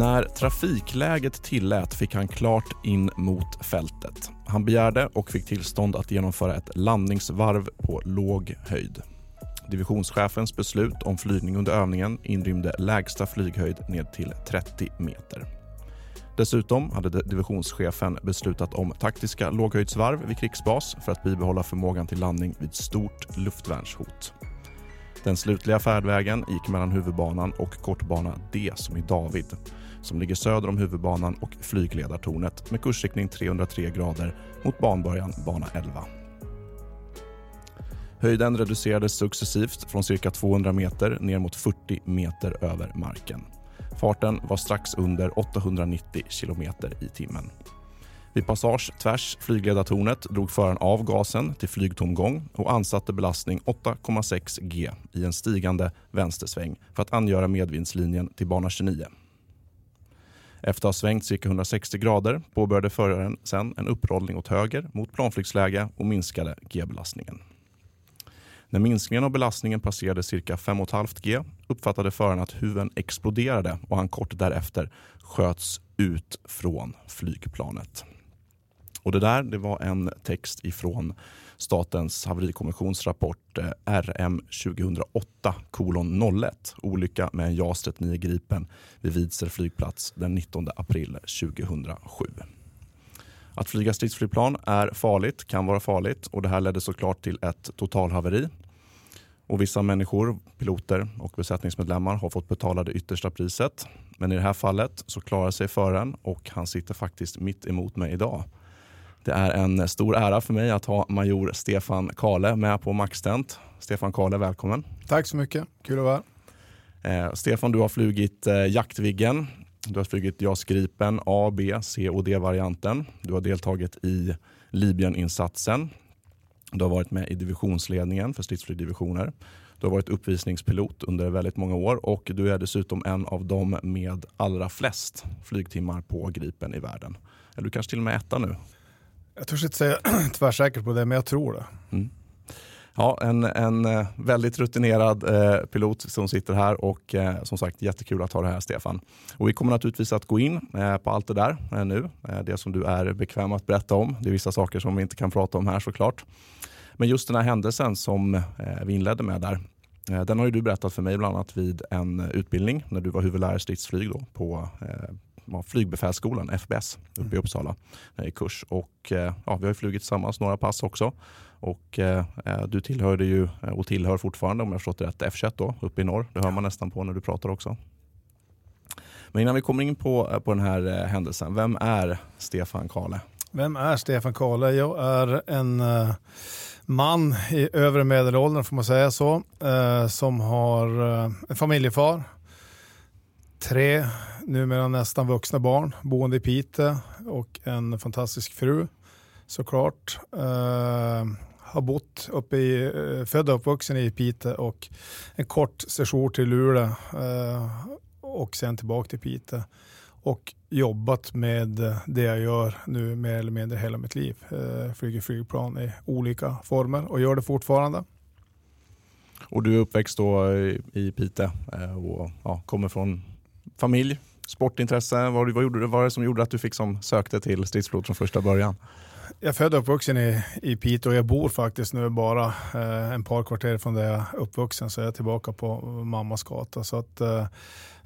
När trafikläget tillät fick han klart in mot fältet. Han begärde och fick tillstånd att genomföra ett landningsvarv på låg höjd. Divisionschefens beslut om flygning under övningen inrymde lägsta flyghöjd ned till 30 meter. Dessutom hade divisionschefen beslutat om taktiska låghöjdsvarv vid krigsbas för att bibehålla förmågan till landning vid stort luftvärnshot. Den slutliga färdvägen gick mellan huvudbanan och kortbana D som i David som ligger söder om huvudbanan och flygledartornet med kursriktning 303 grader mot banbörjan bana 11. Höjden reducerades successivt från cirka 200 meter ner mot 40 meter över marken. Farten var strax under 890 kilometer i timmen. Vid passage tvärs flygledartornet drog föraren av gasen till flygtomgång och ansatte belastning 8,6 G i en stigande vänstersväng för att angöra medvindslinjen till bana 29. Efter att ha svängt cirka 160 grader påbörjade föraren sen en upprollning åt höger mot planflygsläge och minskade G-belastningen. När minskningen av belastningen passerade cirka 5,5 G uppfattade föraren att huven exploderade och han kort därefter sköts ut från flygplanet. Och det där det var en text ifrån Statens haverikommissions rapport eh, RM 2008 kolon 01 olycka med en JAS 39 Gripen vid Vidsel flygplats den 19 april 2007. Att flyga stridsflygplan är farligt, kan vara farligt och det här ledde såklart till ett totalhaveri. Och vissa människor, piloter och besättningsmedlemmar har fått betala det yttersta priset. Men i det här fallet så klarar sig föraren och han sitter faktiskt mitt emot mig idag. Det är en stor ära för mig att ha major Stefan Kale med på Maxtent. Stefan Kale, välkommen. Tack så mycket, kul att vara här. Eh, Stefan, du har flugit eh, Jaktviggen. Du har flugit JAS Gripen A, B, C och D-varianten. Du har deltagit i Libyeninsatsen. Du har varit med i divisionsledningen för stridsflygdivisioner. Du har varit uppvisningspilot under väldigt många år och du är dessutom en av dem med allra flest flygtimmar på Gripen i världen. Eller du kanske till och med etta nu? Jag törs inte säga tvärsäkert på det, men jag tror det. Mm. Ja, en, en eh, väldigt rutinerad eh, pilot som sitter här och eh, som sagt jättekul att ha det här Stefan. Och vi kommer naturligtvis att gå in eh, på allt det där eh, nu. Eh, det som du är bekväm att berätta om. Det är vissa saker som vi inte kan prata om här såklart. Men just den här händelsen som eh, vi inledde med där. Eh, den har ju du berättat för mig bland annat vid en utbildning när du var huvudlärare i stridsflyg då, på flygbefälsskolan, FBS, uppe i mm. Uppsala i kurs. Och, eh, ja, vi har flugit tillsammans några pass också. Och, eh, eh, du tillhörde ju och tillhör fortfarande, om jag förstått det rätt, F21 då, uppe i norr. Det hör man nästan på när du pratar också. Men innan vi kommer in på, på den här händelsen, vem är Stefan Kale? Vem är Stefan Kahle? Jag är en uh, man i övre medelåldern, får man säga så, uh, som har uh, en familjefar, tre numera nästan vuxna barn boende i Piteå och en fantastisk fru såklart. Eh, har bott uppe i, eh, född och uppvuxen i Piteå och en kort sejour till Luleå eh, och sen tillbaka till Piteå och jobbat med det jag gör nu mer eller mindre hela mitt liv. Eh, flyger flygplan i olika former och gör det fortfarande. Och du är uppväxt då i Piteå och ja, kommer från familj, sportintresse. Vad, vad, gjorde, vad var det som gjorde att du fick som sökte till stridsflot från första början? Jag är född och uppvuxen i, i Piteå och jag bor faktiskt nu bara eh, en par kvarter från där jag är uppvuxen så jag är tillbaka på mammas gata. Så att, eh,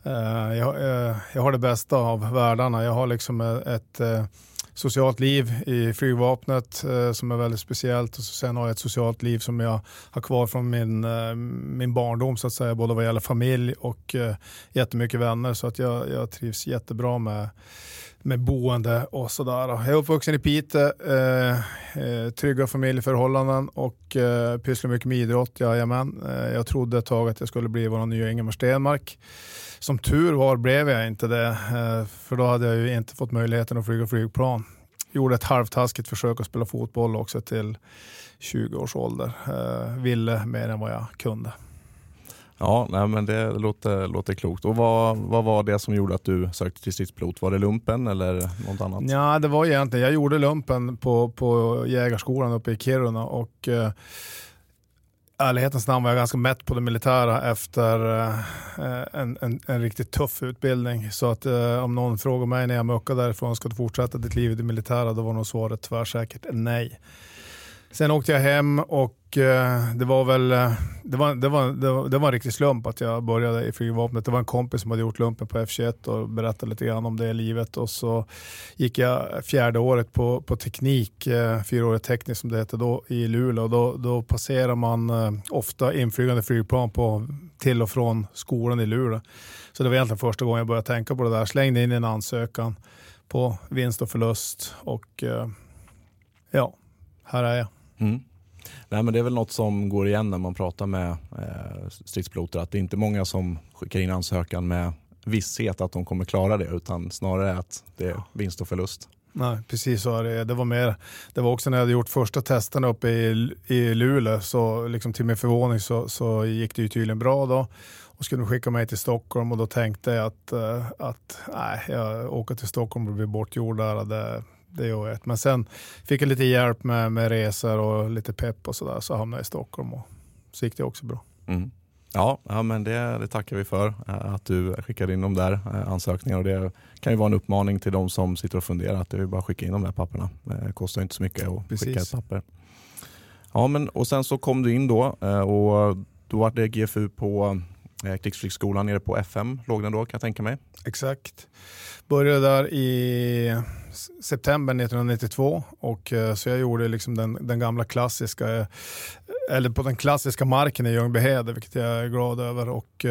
Eh, jag, eh, jag, har det bästa av världarna. Jag har liksom eh, ett eh, socialt liv i flygvapnet eh, som är väldigt speciellt. Och sen har jag ett socialt liv som jag har kvar från min, eh, min barndom så att säga, både vad gäller familj och eh, jättemycket vänner. Så att jag, jag trivs jättebra med med boende och sådär. Jag är uppvuxen i Piteå, eh, eh, trygga familjeförhållanden och eh, pysslar mycket med idrott. Jajamän. Eh, jag trodde ett tag att jag skulle bli vår nya Ingemar Stenmark. Som tur var blev jag inte det, eh, för då hade jag ju inte fått möjligheten att flyga flygplan. Gjorde ett halvtaskigt försök att spela fotboll också till 20 års ålder. Eh, ville mer än vad jag kunde. Ja, nej, men det låter, låter klokt. Och vad, vad var det som gjorde att du sökte till stridspilot? Var det lumpen eller något annat? Ja, det var egentligen, jag gjorde lumpen på, på jägarskolan uppe i Kiruna och eh, ärlighetens namn var jag ganska mätt på det militära efter eh, en, en, en, riktigt tuff utbildning. Så att eh, om någon frågar mig när jag muckade därifrån, ska du fortsätta ditt liv i det militära? Då var nog svaret tvärsäkert nej. Sen åkte jag hem och eh, det var väl eh, det var, det, var, det, var, det var en riktig slump att jag började i flygvapnet. Det var en kompis som hade gjort lumpen på F21 och berättade lite grann om det livet. Och så gick jag fjärde året på, på teknik, eh, Teknik tekniskt som det hette då, i Luleå. Då, då passerar man eh, ofta inflygande flygplan på, till och från skolan i Luleå. Så det var egentligen första gången jag började tänka på det där. Slängde in en ansökan på vinst och förlust och eh, ja, här är jag. Mm. Nej, men det är väl något som går igen när man pratar med eh, stridspiloter att det är inte många som skickar in ansökan med visshet att de kommer klara det utan snarare att det är vinst och förlust. Nej, precis så är det. Det var, mer, det var också när jag hade gjort första testerna uppe i, i Luleå, så liksom till min förvåning så, så gick det ju tydligen bra då och skulle skicka mig till Stockholm och då tänkte jag att, eh, att nej, jag åker till Stockholm och blir bortgjord där. Det, det gör jag. Men sen fick jag lite hjälp med, med resor och lite pepp och sådär så hamnade jag i Stockholm och så gick det också bra. Mm. Ja, ja, men det, det, tackar vi för eh, att du skickade in de där eh, ansökningarna. Och det kan ju vara en uppmaning till de som sitter och funderar att det är bara att skicka in de där papperna. Det kostar inte så mycket att Precis. skicka ett papper. Ja, men, och sen så kom du in då eh, och då var det GFU på Eh, Krigsflygskolan nere på FM, låg den då kan jag tänka mig? Exakt. Började där i september 1992 och eh, så jag gjorde liksom den, den gamla klassiska, eh, eller på den klassiska marken i Ljungbyhed, vilket jag är glad över. Och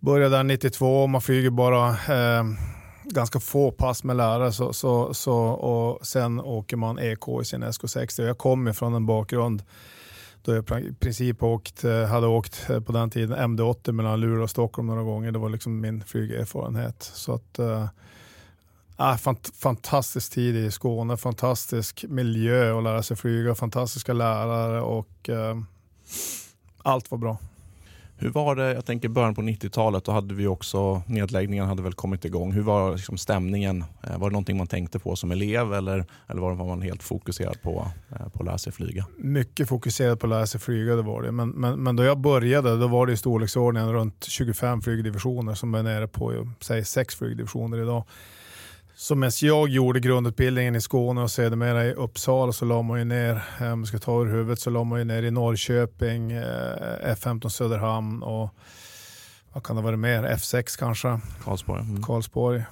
började där 92, man flyger bara eh, ganska få pass med lärare så, så, så, och sen åker man EK i sin SK60. Jag kommer från en bakgrund då jag i princip åkt, eh, hade åkt eh, på den tiden MD80 mellan Luleå och Stockholm några gånger. Det var liksom min flygerfarenhet. Så att, eh, äh, fant fantastisk tid i Skåne, fantastisk miljö att lära sig flyga, fantastiska lärare och äh, allt var bra. Hur var det, jag tänker början på 90-talet, då hade vi också, nedläggningen hade väl kommit igång. Hur var liksom stämningen? Eh, var det någonting man tänkte på som elev eller, eller var man helt fokuserad på, eh, på att lära sig flyga? Mycket fokuserad på att lära sig flyga, det var det. Men, men, men då jag började då var det i storleksordningen runt 25 flygdivisioner som är nere på säg, sex flygdivisioner idag. Så medan jag gjorde grundutbildningen i Skåne och sedermera i Uppsala så la man ju ner, eh, om vi ska ta ur huvudet, så la man ju ner i Norrköping, eh, F15 Söderhamn och vad kan det vara mer? F6 kanske? Karlsborg. Mm. Karlsborg.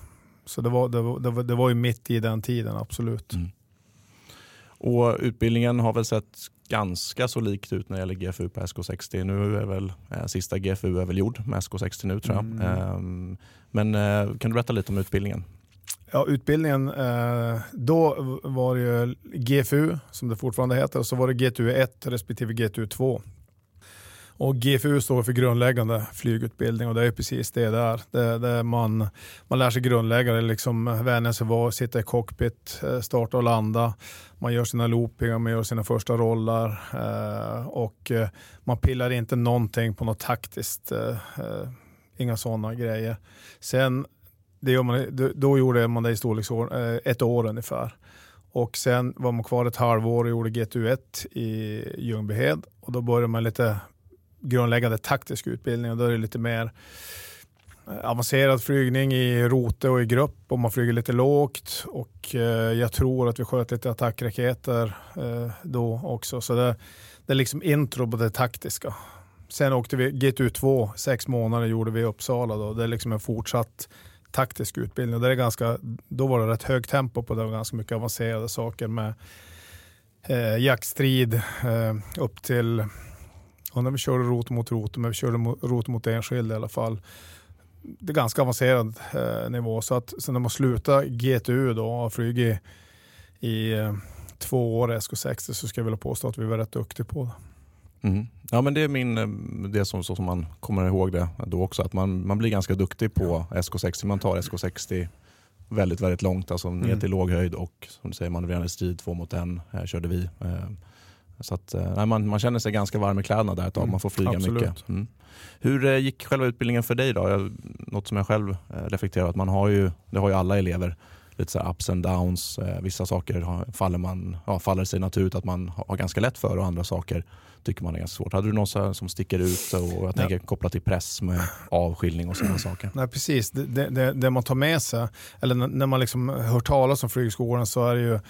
Så det var, det, var, det, var, det var ju mitt i den tiden, absolut. Mm. Och Utbildningen har väl sett ganska så likt ut när det gäller GFU på SK60. Nu är väl eh, sista GFU är väl gjord med SK60 nu tror jag. Mm. Um, men eh, kan du berätta lite om utbildningen? Ja, utbildningen, eh, då var det ju GFU som det fortfarande heter och så var det GTU 1 respektive GTU 2. Och GFU står för grundläggande flygutbildning och det är precis det där. Det, det man, man lär sig grundläggande, liksom vänja sig vara, sitta i cockpit, eh, starta och landa. Man gör sina loopingar, man gör sina första rollar eh, och eh, man pillar inte någonting på något taktiskt. Eh, inga sådana grejer. Sen, det gör man, då gjorde man det i storleksordning eh, ett år ungefär. Och sen var man kvar ett halvår och gjorde GTU1 i Ljungbyhed och då började man lite grundläggande taktisk utbildning och då är det lite mer eh, avancerad flygning i rote och i grupp och man flyger lite lågt och eh, jag tror att vi sköt lite attackraketer eh, då också. Så det, det är liksom intro på det taktiska. Sen åkte vi GTU2, sex månader gjorde vi i Uppsala. Då. Det är liksom en fortsatt taktisk utbildning. Det är ganska, då var det rätt högt tempo på det och ganska mycket avancerade saker med eh, jaktstrid eh, upp till och när vi körde rot mot rot, men vi körde rot mot enskild i alla fall. Det är ganska avancerad eh, nivå. Så att sen när man slutar GTU då och har flugit i, i eh, två år SK60 så ska jag vilja påstå att vi var rätt duktiga på det. Mm. Ja, men det är min, eh, det som, så som man kommer ihåg det då också, att man, man blir ganska duktig på SK60. Man tar SK60 väldigt, väldigt långt, alltså ner mm. till låg höjd och som du säger manövrerande strid två mot en eh, körde vi. Eh, så att, eh, nej, man, man känner sig ganska varm i kläderna där ett tag, mm. man får flyga Absolut. mycket. Mm. Hur eh, gick själva utbildningen för dig då? Jag, något som jag själv eh, reflekterar att man har ju, det har ju alla elever, lite så ups and downs. Vissa saker faller, man, ja, faller sig naturligt att man har ganska lätt för och andra saker tycker man är ganska svårt. Hade du något som sticker ut och jag tänker ja. kopplat till press med avskiljning och sådana saker? Nej, precis. Det, det, det, man tar med sig, eller när man liksom hör talas om flygskolan så är det ju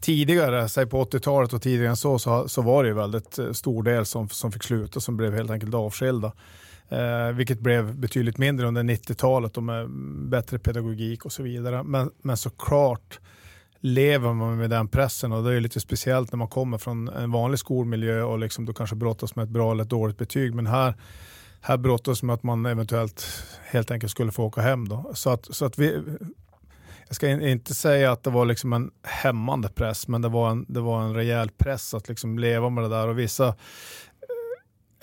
tidigare, säg på 80-talet och tidigare än så, så, så var det ju väldigt eh, stor del som, som fick sluta som blev helt enkelt avskilda. Eh, vilket blev betydligt mindre under 90-talet och med bättre pedagogik och så vidare. Men, men såklart lever man med den pressen och det är lite speciellt när man kommer från en vanlig skolmiljö och liksom du kanske brottas med ett bra eller ett dåligt betyg. Men här, här brottas med att man eventuellt helt enkelt skulle få åka hem. Då. Så att, så att vi, jag ska inte säga att det var liksom en hämmande press, men det var en, det var en rejäl press att liksom leva med det där. Och vissa,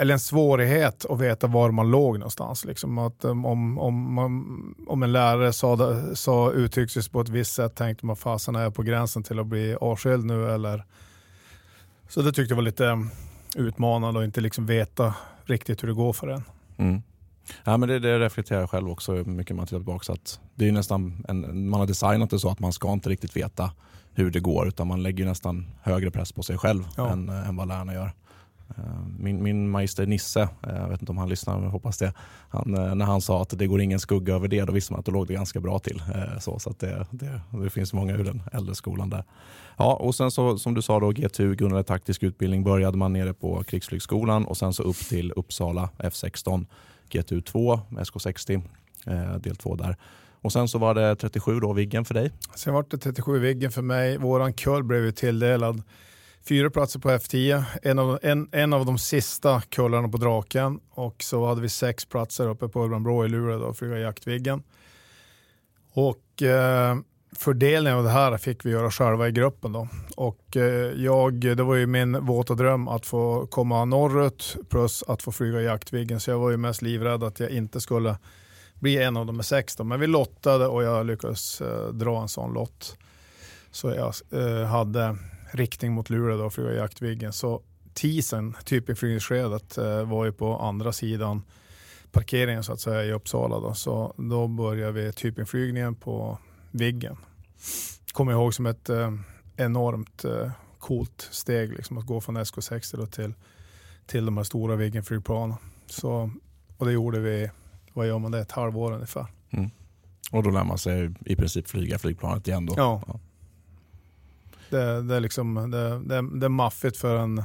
eller en svårighet att veta var man låg någonstans. Liksom att um, om, om, om, om en lärare sa, sa, uttryckte sig på ett visst sätt tänkte man fasen är jag på gränsen till att bli avskild nu eller? Så det tyckte jag var lite um, utmanande att inte liksom veta riktigt hur det går för en. Mm. Ja, men det, det reflekterar jag själv också mycket man tittar tillbaka. Att det är nästan en, man har designat det så att man ska inte riktigt veta hur det går utan man lägger nästan högre press på sig själv ja. än, än vad lärarna gör. Eh, min, min magister Nisse, eh, jag vet inte om han lyssnar men jag hoppas det. Han, eh, när han sa att det går ingen skugga över det, då visste man att det låg det ganska bra till. Så, så att det, det, det finns många ur den äldre skolan där. Ja, och sen så, som du sa då, GTU, grundade taktisk utbildning, började man nere på Krigsflygskolan och sen så upp till Uppsala F16 GTU2 SK60, del 2 där. Och sen så var det 37 då, Viggen för dig? Sen var det 37 Viggen för mig. Våran kull blev ju tilldelad fyra platser på F10, en av, en, en av de sista kullarna på Draken och så hade vi sex platser uppe på Urban i Luleå då, flyga Jaktviggen. Och eh, fördelningen av det här fick vi göra själva i gruppen. Då. Och eh, jag, det var ju min våta dröm att få komma norrut plus att få flyga Jaktviggen. Så jag var ju mest livrädd att jag inte skulle bli en av de med sex. Då. Men vi lottade och jag lyckades eh, dra en sån lott. Så jag eh, hade riktning mot Luleå då, flyga Jaktviggen. Så tisen, typinflygningsskedet, eh, var ju på andra sidan parkeringen så att säga i Uppsala. Då. Så då började vi typinflygningen på Viggen. Kommer ihåg som ett eh, enormt eh, coolt steg liksom, att gå från SK60 till, till de här stora Viggenflygplanen. Så, och det gjorde vi, vad gör man det, ett halvår ungefär. Mm. Och då lär man sig i princip flyga flygplanet igen då? Ja. ja. Det, det, är liksom, det, det, det är maffigt för en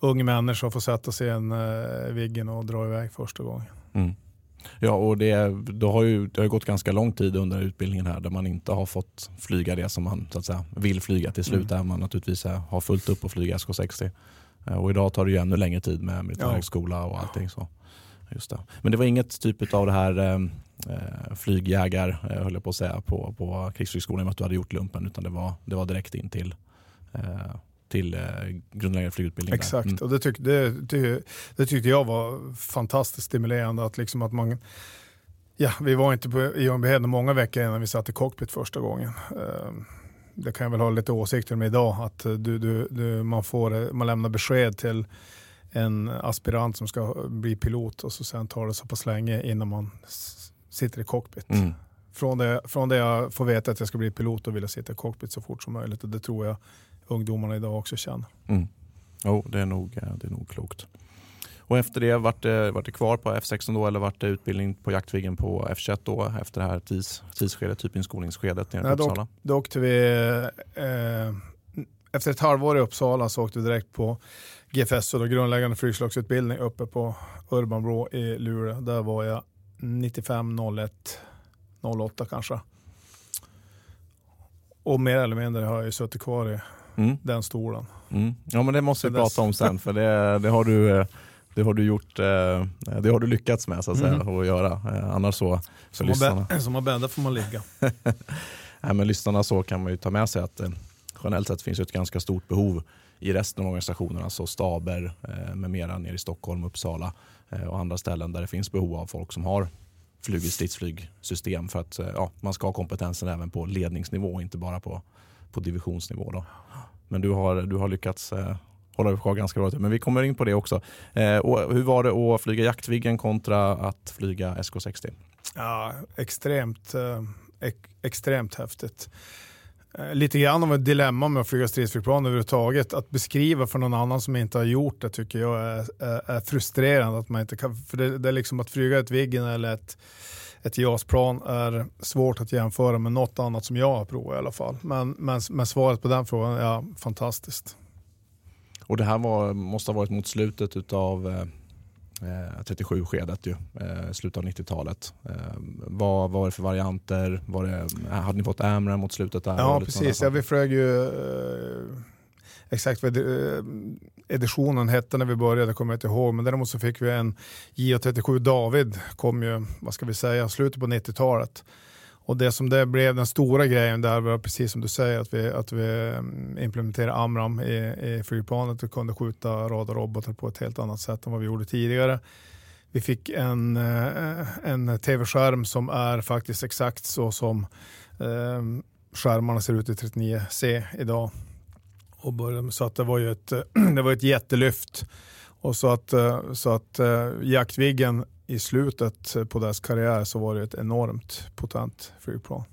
ung människa att få sätta sig i en uh, Viggen och dra iväg första gången. Mm. Ja, och det, då har ju, det har gått ganska lång tid under utbildningen här där man inte har fått flyga det som man så att säga, vill flyga till slut. Mm. Där man naturligtvis har fullt upp att flyga SK60. Eh, och idag tar det ju ännu längre tid med militärhögskola och allting. Så. Just det. Men det var inget typ av det här eh, flygjägar, eh, höll jag på att säga, på, på krigsflygskolan i att du hade gjort lumpen. Utan det var, det var direkt in till eh, till eh, grundläggande flygutbildning. Exakt, mm. och det, tyck, det, det, det, tyckte jag var fantastiskt stimulerande. Att liksom att man, ja, vi var inte på Ljungbyhed många veckor innan vi satt i cockpit första gången. Eh, det kan jag väl ha lite åsikter med idag, att du, du, du, man, får, man lämnar besked till en aspirant som ska bli pilot och så sen tar det så pass länge innan man sitter i cockpit. Mm. Från, det, från det jag får veta att jag ska bli pilot och vill jag sitta i cockpit så fort som möjligt och det tror jag ungdomarna idag också känner. Mm. Jo, det är, nog, eh, det är nog klokt. Och efter det, vart det, vart det kvar på F16 då eller vart det utbildning på Jaktviggen på F21 då efter det här tids, tidsskedet, typ inskolningsskedet nere Nej, på Uppsala? Då, åkte vi, eh, efter ett halvår i Uppsala så åkte vi direkt på GFS, och då grundläggande flygslagsutbildning uppe på Urban Bro i Luleå. Där var jag 95, 01, 08 kanske. Och mer eller mindre har jag ju suttit kvar i mm. den stolen. Mm. Ja men det måste vi prata om sen för det, det har du eh, det har du gjort, eh, det har du lyckats med så att säga, mm. att göra. Eh, annars så, som, lyssnarna... som man bäddar får man ligga. Nej, men lyssnarna så kan man ju ta med sig att generellt sett finns ett ganska stort behov i resten av organisationen, alltså staber eh, med mera nere i Stockholm, Uppsala eh, och andra ställen där det finns behov av folk som har flugit stridsflygsystem för att eh, ja, man ska ha kompetensen även på ledningsnivå, inte bara på, på divisionsnivå. Då. Men du har, du har lyckats eh, hålla dig kvar ganska bra. Men vi kommer in på det också. Och hur var det att flyga Jaktviggen kontra att flyga SK60? Ja, extremt, ex, extremt häftigt. Eh, lite grann av ett dilemma med att flyga stridsflygplan överhuvudtaget. Att beskriva för någon annan som inte har gjort det tycker jag är, är, är frustrerande. Att man inte kan, för det, det, är liksom att flyga ett Viggen eller ett, ett JAS-plan är svårt att jämföra med något annat som jag har provat i alla fall. Men, men, men svaret på den frågan är ja, fantastiskt. Och det här var, måste ha varit mot slutet utav eh, Eh, 37 skedet ju, eh, slutet av 90-talet. Eh, vad, var det för varianter? Var det, hade ni fått Amram mot slutet där? Ja, precis. Ja, vi flög ju exakt vad editionen hette när vi började kommer jag inte ihåg, men däremot så fick vi en J37 David, kom ju, vad ska vi säga, slutet på 90-talet. Och det som det blev den stora grejen där var precis som du säger att vi, att vi mm, implementerade Amram i, i flygplanet och kunde skjuta radarrobotar på ett helt annat sätt än vad vi gjorde tidigare. Vi fick en, eh, en tv-skärm som är faktiskt exakt så som eh, skärmarna ser ut i 39C idag och började, så att det var ju ett, det var ett jättelyft. Och så att, eh, så att eh, Jaktviggen i slutet på dess karriär så var det ett enormt potent flygplan.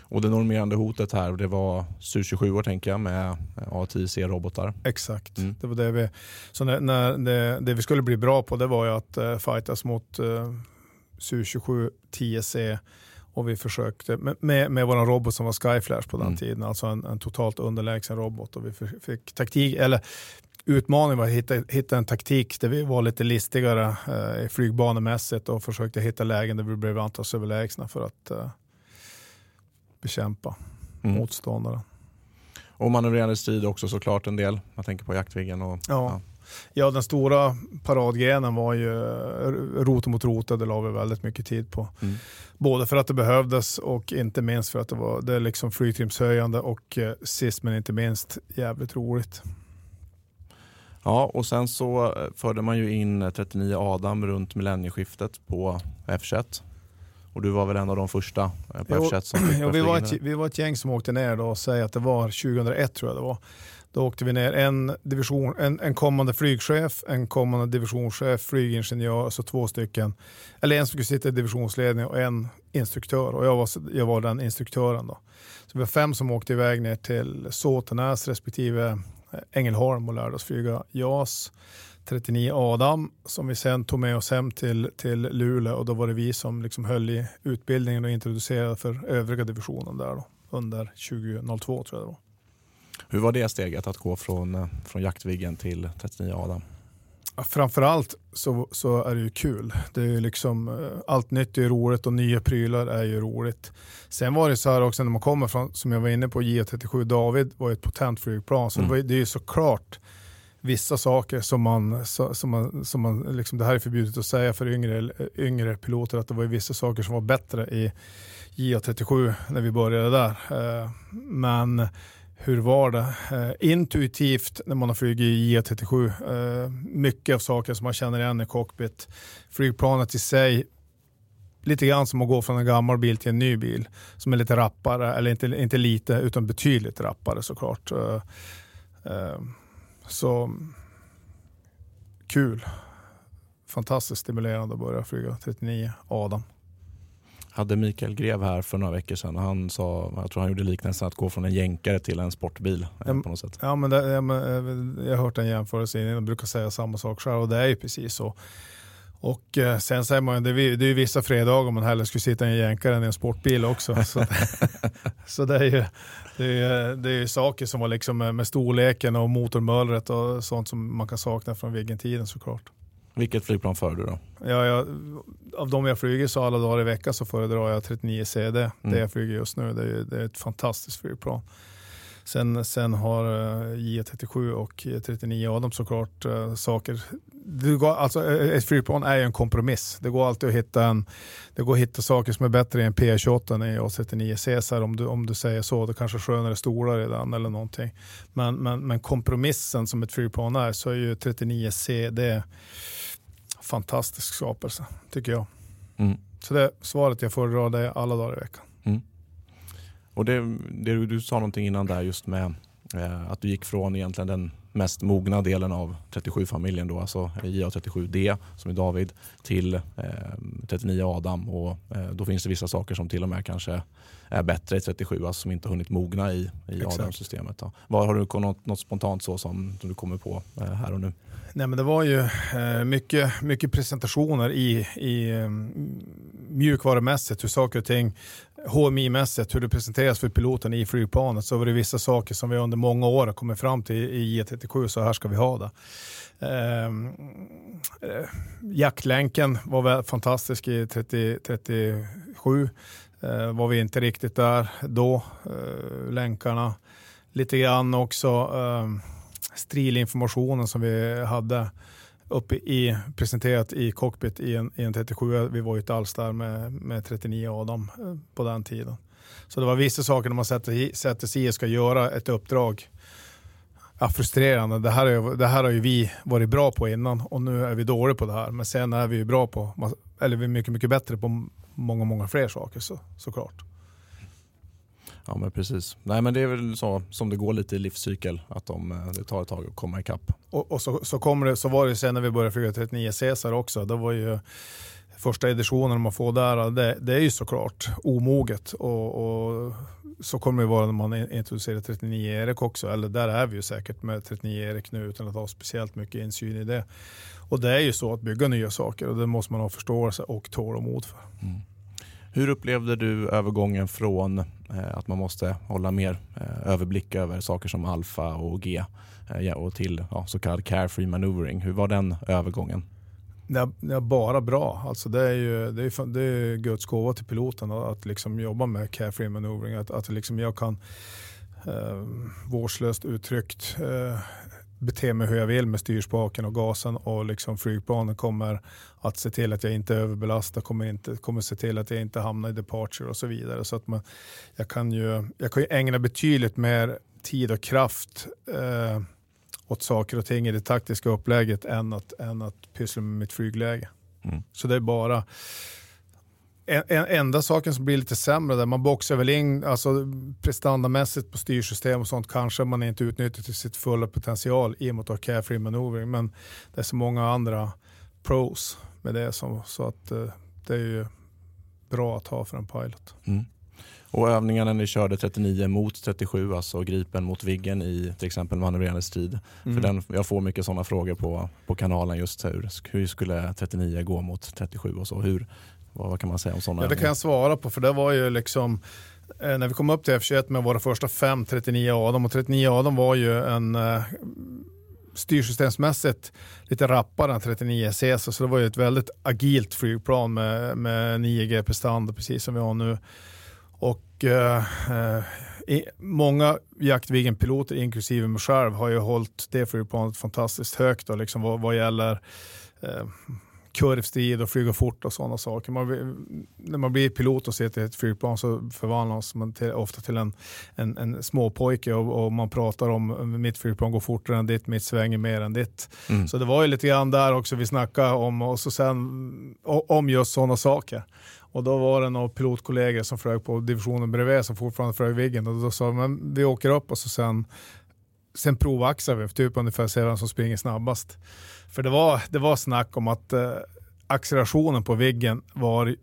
Och det normerande hotet här det var Su-27 tänker jag med A10C-robotar. Exakt. Mm. Det var det vi, så när, när det, det, vi skulle bli bra på det var ju att uh, fightas mot uh, Su-27 10C och vi försökte med, med vår robot som var Skyflash på den mm. tiden, alltså en, en, totalt underlägsen robot. Och vi fick taktik, eller utmaningen var att hitta, hitta en taktik där vi var lite listigare eh, flygbanemässigt och försökte hitta lägen där vi blev antalsöverlägsna för att eh, bekämpa mm. motståndaren. Och manövrerande strid också såklart en del. Jag tänker på Jaktviggen. Och, ja. ja. Ja, den stora paradgrenen var ju rot mot rota. Det la vi väldigt mycket tid på. Mm. Både för att det behövdes och inte minst för att det var det liksom flygtrimshöjande och eh, sist men inte minst jävligt roligt. Ja, och sen så eh, förde man ju in 39 Adam runt millennieskiftet på F21. Och du var väl en av de första eh, på F21 som fick jo, vi, var ett, vi var ett gäng som åkte ner då och säger att det var 2001 tror jag det var. Då åkte vi ner en, division, en, en kommande flygchef, en kommande divisionschef, flygingenjör, alltså två stycken. Eller en som skulle sitta i divisionsledning och en instruktör. Och jag var, jag var den instruktören. Då. Så vi var fem som åkte iväg ner till Såtenäs respektive eh, Ängelholm och lärde oss flyga JAS 39 Adam som vi sen tog med oss hem till, till Luleå och då var det vi som liksom höll i utbildningen och introducerade för övriga divisionen där då, under 2002 tror jag det var. Hur var det steget att gå från, eh, från Jaktviggen till 39 Adam? Framförallt så, så är det ju kul. Det är liksom, eh, allt nytt är roligt och nya prylar är ju roligt. Sen var det så här också när man kommer från, som jag var inne på, J37 David var ett potent flygplan. Så mm. det, var, det är ju såklart vissa saker som man, som man, som man liksom, det här är förbjudet att säga för yngre, yngre piloter, att det var vissa saker som var bättre i JA37 när vi började där. Eh, men hur var det? Eh, intuitivt när man har flugit i JA37, eh, mycket av saker som man känner igen i cockpit. Flygplanet i sig, lite grann som att gå från en gammal bil till en ny bil som är lite rappare, eller inte, inte lite utan betydligt rappare såklart. Eh, eh, så kul. Fantastiskt stimulerande att börja flyga 39 Adam hade Mikael Grev här för några veckor sedan. Han sa, jag tror han gjorde liknelsen att gå från en jänkare till en sportbil. Ja, på något sätt. Ja, men det, ja, men, eh, jag har hört en jämförelse innan, jag brukar säga samma sak själv och det är ju precis så. Och eh, sen säger man, det är, det är vissa fredagar man hellre skulle sitta i en jänkare än i en sportbil också. så, så det är ju det är, det är saker som var liksom med, med storleken och motormöllret och sånt som man kan sakna från Viggen-tiden såklart. Vilket flygplan föredrar du då? Ja, jag, av de jag flyger så alla dagar i veckan så föredrar jag 39 CD. Mm. Det jag flyger just nu. Det är, det är ett fantastiskt flygplan. Sen, sen har uh, J37 och 39 av dem såklart uh, saker. Det går, alltså, eh, ett flygplan är ju en kompromiss. Det går alltid att hitta, en, det går att hitta saker som är bättre i en P28 än i A39 Caesar om du, om du säger så. Det kanske är skönare stolar i den eller någonting. Men, men, men kompromissen som ett flygplan är så är ju 39 C det fantastisk skapelse, tycker jag. Mm. Så det svaret jag föredrar det alla dagar i veckan. Mm. Och det, det, du sa någonting innan där just med eh, att du gick från egentligen den mest mogna delen av 37-familjen, då, alltså JA37D som är David, till eh, 39 Adam. Och, eh, då finns det vissa saker som till och med kanske är bättre i 37, alltså som inte har hunnit mogna i, i Adam-systemet. Har du något, något spontant så som, som du kommer på eh, här och nu? Nej, men det var ju eh, mycket, mycket presentationer i, i um, mjukvarumässigt, hur saker och ting, HMI-mässigt, hur det presenteras för piloten i flygplanet. Så var det vissa saker som vi under många år har kommit fram till i J37, så här ska vi ha det. Ehm, eh, jaktlänken var väl fantastisk i 30, 37. ehm, var vi inte riktigt där då, ehm, länkarna. Lite grann också eh, strilinformationen som vi hade uppe i, presenterat i cockpit i en, i en 37. Vi var ju inte alls där med, med 39 Adam eh, på den tiden. Så det var vissa saker när man sätter, sätter sig i och ska göra ett uppdrag. Ja, frustrerande. Det här, är, det här har ju vi varit bra på innan och nu är vi dåliga på det här. Men sen är vi ju bra på, eller vi är mycket, mycket bättre på många, många fler saker så, såklart. Ja men precis. Nej men det är väl så som det går lite i livscykel, att de, eh, det tar ett tag att komma ikapp. Och, och så, så, kommer det, så var det sen när vi började flyga 39 Caesar också. Det var ju första editionen man får där, det, det är ju såklart omoget. Och, och, så kommer det vara när man introducerar 39 Erik också. Eller där är vi ju säkert med 39 Erik nu utan att ha speciellt mycket insyn i det. Och det är ju så att bygga nya saker och det måste man ha förståelse och tålamod för. Mm. Hur upplevde du övergången från eh, att man måste hålla mer eh, överblick över saker som alfa och G eh, och till ja, så kallad carefree maneuvering? Hur var den övergången? Ja, bara bra. Alltså det, är ju, det, är, det är Guds gåva till piloten att liksom jobba med carefree maneuvering. Att, att liksom jag kan eh, vårdslöst uttryckt eh, bete mig hur jag vill med styrspaken och gasen och liksom flygplanen kommer att se till att jag inte överbelastar, kommer, inte, kommer se till att jag inte hamnar i departure och så vidare. Så att man, jag, kan ju, jag kan ju ägna betydligt mer tid och kraft eh, åt saker och ting i det taktiska upplägget än att, än att pyssla med mitt flygläge. Mm. Så det är bara en, en, enda saken som blir lite sämre där, man boxar väl in, alltså prestandamässigt på styrsystem och sånt kanske man inte utnyttjar till sitt fulla potential i och med att ha carefree maneuvering. Men det är så många andra pros med det som, så att uh, det är ju bra att ha för en pilot. Mm. Och övningarna ni körde 39 mot 37, alltså Gripen mot Viggen i till exempel manövrerande strid. Mm. För den, jag får mycket sådana frågor på, på kanalen just hur, hur skulle 39 gå mot 37 och så. Hur, vad, vad kan man säga om sådana? Ja, det kan jag svara på för det var ju liksom eh, när vi kom upp till F21 med våra första fem 39 Adam och 39 Adam var ju en eh, styrsystemsmässigt lite rappare än 39 Caesar så det var ju ett väldigt agilt flygplan med, med 9G prestanda precis som vi har nu. Och eh, eh, i, många Jaktviggen-piloter, inklusive mig själv, har ju hållit det flygplanet fantastiskt högt då, liksom vad, vad gäller eh, kurvstrid och flyga fort och sådana saker. Man, när man blir pilot och sitter i ett flygplan så förvandlas man till, ofta till en, en, en småpojke och, och, man pratar om mitt flygplan går fortare än ditt, mitt svänger mer än ditt. Mm. Så det var ju lite grann där också vi snackade om, och så sen, om just sådana saker. Och då var det några pilotkollegor som flög på divisionen bredvid som fortfarande flög Viggen och då sa men vi åker upp och så sen, sen provaxar vi, typ ungefär se vem som springer snabbast. För det var, det var snack om att eh, accelerationen på Viggen var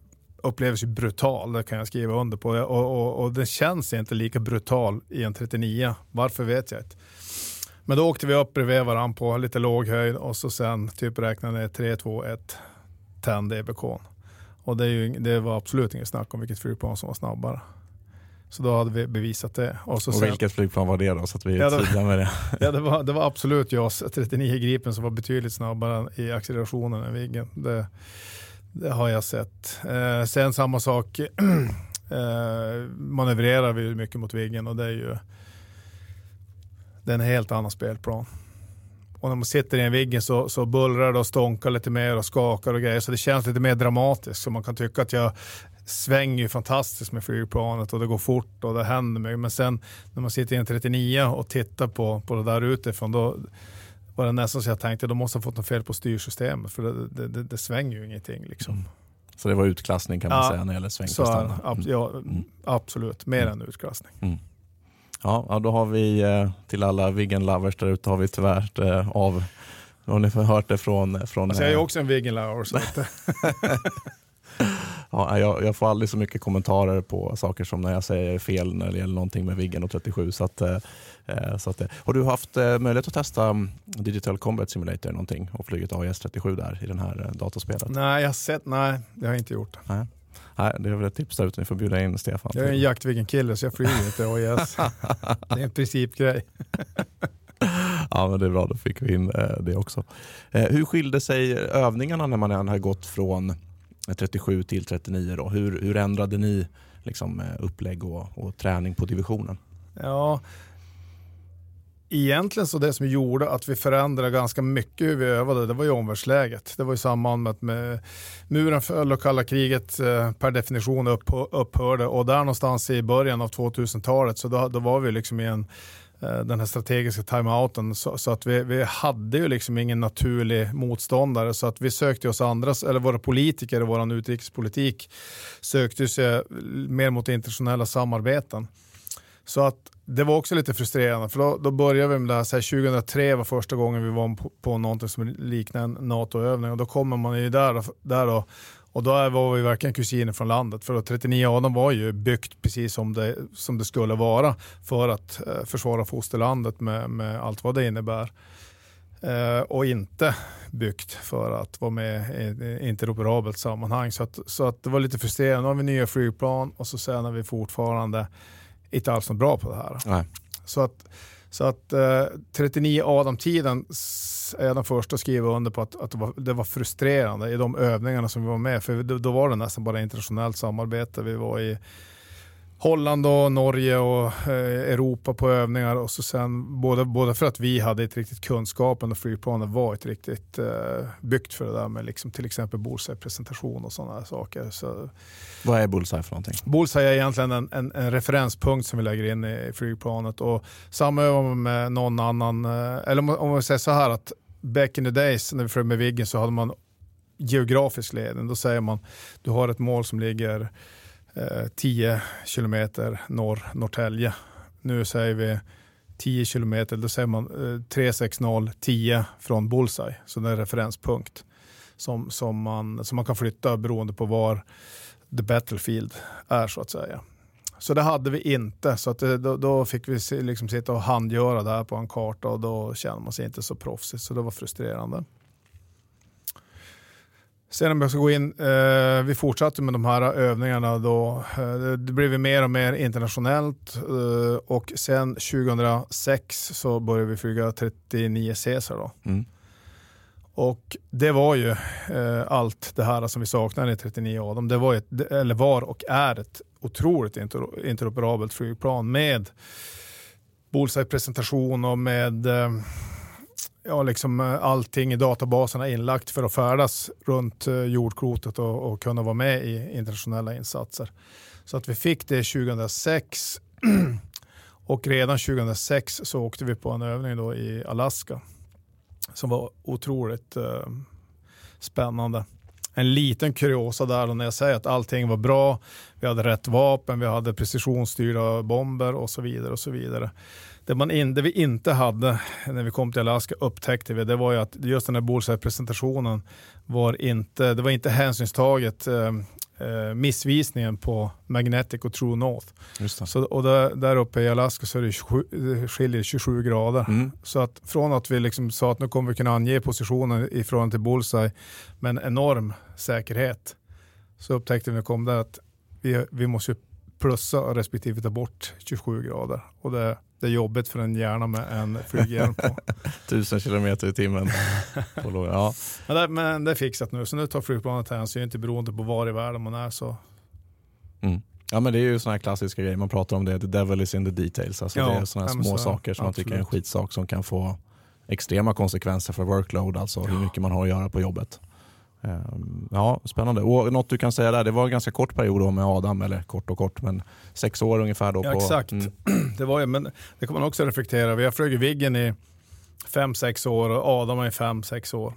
upplevs ju brutal, det kan jag skriva under på. Och, och, och den känns inte lika brutal i en 39. Varför vet jag inte. Men då åkte vi upp bredvid varandra på lite låg höjd och så sen typ räknade 3, 2, 1, tände EBK. Och det, ju, det, var absolut inget snack om vilket flygplan som var snabbare. Så då hade vi bevisat det. Och, så och vilket sen, flygplan var det då? Så att vi ja, tydliga med det. ja, det var, det var absolut JAS 39 Gripen som var betydligt snabbare i accelerationen än Viggen. Det, det har jag sett. Eh, sen samma sak eh, manövrerar vi mycket mot Viggen och det är ju det är en helt annan spelplan. Och när man sitter i en Viggen så, så bullrar det och stånkar lite mer och skakar och grejer. Så det känns lite mer dramatiskt. Så man kan tycka att jag svänger fantastiskt med flygplanet och det går fort och det händer mycket. Men sen när man sitter i en 39 och tittar på, på det där utifrån då var det nästan så jag tänkte då måste jag fått något fel på styrsystemet för det, det, det, det svänger ju ingenting. Liksom. Mm. Så det var utklassning kan man ja, säga när det gäller svängprestanda? Ab mm. ja, mm. Absolut, mer mm. än utklassning. Mm. Ja, då har vi eh, till alla Viggen lovers där ute har vi tyvärr eh, av har ni hört det från... från alltså jag är eh, också en Viggen lover. Ja, jag, jag, får aldrig så mycket kommentarer på saker som när jag säger fel när det gäller någonting med Viggen och 37. Så att, eh, så att, har du haft eh, möjlighet att testa mm, Digital Combat Simulator någonting och flugit AIS 37 där i den här eh, dataspelet? Nej, jag har sett, nej, det har jag inte gjort. Nej. Nej, det är väl ett tips där ute. Ni får bjuda in Stefan. Jag är en Jaktviggen-kille så jag flyger inte AIS. det är en principgrej. ja, men det är bra. Då fick vi in eh, det också. Eh, hur skilde sig övningarna när man har gått från 37 till 39? Då? Hur, hur ändrade ni liksom, eh, upplägg och, och träning på divisionen? Ja, egentligen så det som gjorde att vi förändrade ganska mycket hur vi övade, det var ju omvärldsläget. Det var i samband med att med muren föll och kalla kriget eh, per definition upphörde och där någonstans i början av 2000-talet så då, då var vi liksom i en Eh, den här strategiska timeouten. Så, så att vi, vi hade ju liksom ingen naturlig motståndare. Så att vi sökte oss andra, eller våra politiker i vår utrikespolitik sökte sig mer mot internationella samarbeten. Så att det var också lite frustrerande, för då, då började vi med det här, så här, 2003 var första gången vi var på, på någonting som liknade en NATO-övning. Och då kommer man ju där, där och och då var vi verkligen kusiner från landet. För 39 Adam var ju byggt precis som det, som det skulle vara för att eh, försvara fosterlandet med, med allt vad det innebär. Eh, och inte byggt för att vara med i interoperabelt sammanhang. Så, att, så att det var lite frustrerande. Nu har vi nya flygplan och så sen är vi fortfarande inte alls något bra på det här. Nej. Så att, så att eh, 39 Adam-tiden är jag den första att skriva under på att, att det, var, det, var, frustrerande i de övningarna som vi var med. För då, då var det nästan bara internationellt samarbete. Vi var i Holland och Norge och eh, Europa på övningar och så sen både, både för att vi hade ett riktigt kunskapen och flygplanet var ett riktigt eh, byggt för det där med liksom till exempel bullseye-presentation och sådana saker. Så, Vad är bullseye för någonting? Bullseye är egentligen en, en, en, referenspunkt som vi lägger in i flygplanet och samövar man med någon annan, eh, eller om, om vi säger så här att back in the days när vi flög med Viggen så hade man geografisk ledning. Då säger man du har ett mål som ligger Eh, 10 kilometer norr Norrtälje. Nu säger vi 10 kilometer, då säger man eh, 36010 från Bullseye, så det är en referenspunkt som, som, man, som man kan flytta beroende på var the battlefield är så att säga. Så det hade vi inte, så att det, då, då, fick vi liksom sitta och handgöra det här på en karta och då känner man sig inte så proffsigt, så det var frustrerande. Sen om jag ska gå in, eh, vi fortsatte med de här övningarna då. Eh, det blev mer och mer internationellt eh, och sen 2006 så började vi flyga 39 Caesar då. Mm. Och det var ju eh, allt det här som vi saknade i 39 Adam. Det var, ett, eller var och är ett otroligt inter, interoperabelt flygplan med bullseye-presentation och med eh, ja, liksom eh, allting i databaserna inlagt för att färdas runt eh, jordklotet och, och kunna vara med i internationella insatser. Så att vi fick det 2006 och redan 2006 så åkte vi på en övning då i Alaska som var otroligt eh, spännande. En liten kuriosa där då när jag säger att allting var bra, vi hade rätt vapen, vi hade precisionsstyrda bomber och så vidare. och så vidare. Det, man in, det vi inte hade när vi kom till Alaska upptäckte vi, det var ju att just den här Bullseye-presentationen var inte, det var inte hänsynstaget eh, eh, missvisningen på Magnetic och True North. Så, och där, där uppe i Alaska så är det 27, skiljer 27 grader. Mm. Så att från att vi liksom sa att nu kommer vi kunna ange positionen i förhållande till Bullseye med en enorm säkerhet så upptäckte vi när vi kom där att vi, vi måste plussa respektive ta bort 27 grader. Och det, det är jobbigt för en hjärna med en flyghjälm på. Tusen kilometer i timmen. ja. men, det, men det är fixat nu, så nu tar flygplanet hänsyn inte beroende på var i världen man är. så. Mm. Ja men det är ju sådana här klassiska grejer, man pratar om det, the devil is in the details. Alltså ja, det är sådana små så, saker som absolut. man tycker är en skitsak som kan få extrema konsekvenser för workload, alltså hur mycket man har att göra på jobbet. Ehm, ja, spännande. Och något du kan säga där, det var en ganska kort period med Adam, eller kort och kort, men sex år ungefär. Då ja, exakt, mm. det var men det kan man också reflektera Vi har flugit Viggen i fem, sex år och Adam i fem, sex år.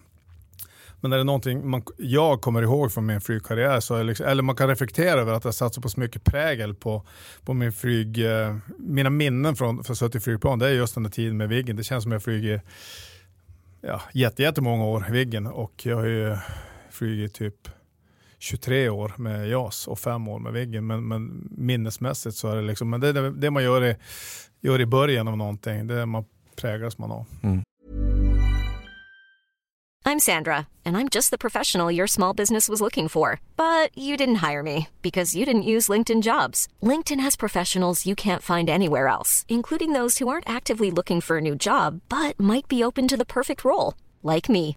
Men är det någonting man, jag kommer ihåg från min flygkarriär, så liksom, eller man kan reflektera över att jag satsat på så mycket prägel på, på min flyg, eh, mina minnen från för suttit i flygplan, det är just den där tiden med Viggen. Det känns som jag flyger ja, jättemånga år i Viggen och jag har ju flugit typ 23 år med JAS och fem år med Viggen. Men, men minnesmässigt så är det liksom, men det är det man gör i, gör i början av någonting. Det är man präglas man av. Mm. I'm Sandra and I'm just the professional your small business was looking for. But you didn't hire me because you didn't use LinkedIn jobs. LinkedIn has professionals you can't find anywhere else, including those who aren't actively looking for a new job but might be open to the perfect role, like me.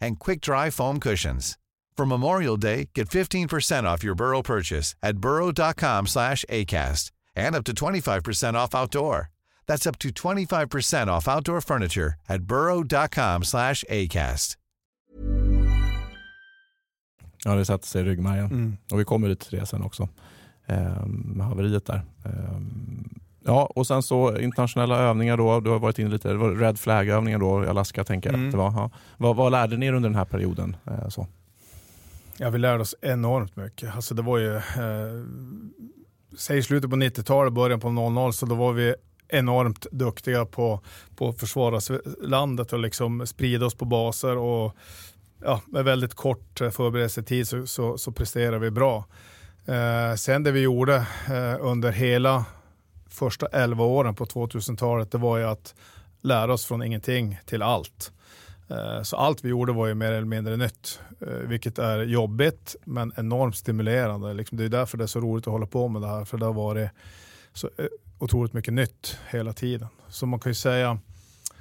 and quick-dry foam cushions. For Memorial Day, get 15% off your Burrow purchase at burrow.com slash ACAST and up to 25% off outdoor. That's up to 25% off outdoor furniture at burrow.com slash ACAST. Ja, det satte sig i ryggmärgen. Mm. Och vi kommer till det sen också. Ehm, med haveriet där. Ehm, Ja, och sen så internationella övningar då. Du har varit inne lite, det var Red Flag-övningar då i Alaska tänker jag. Mm. Det var, ja. vad, vad lärde ni er under den här perioden? Eh, så? Ja, vi lärde oss enormt mycket. Alltså det var ju, eh, säg slutet på 90-talet, början på 00 så då var vi enormt duktiga på, på att försvara landet och liksom sprida oss på baser. och ja, Med väldigt kort eh, förberedelsetid så, så, så presterar vi bra. Eh, sen det vi gjorde eh, under hela första 11 åren på 2000-talet, det var ju att lära oss från ingenting till allt. Eh, så allt vi gjorde var ju mer eller mindre nytt, eh, vilket är jobbigt men enormt stimulerande. Liksom, det är därför det är så roligt att hålla på med det här, för det har varit så eh, otroligt mycket nytt hela tiden. Så man kan ju säga,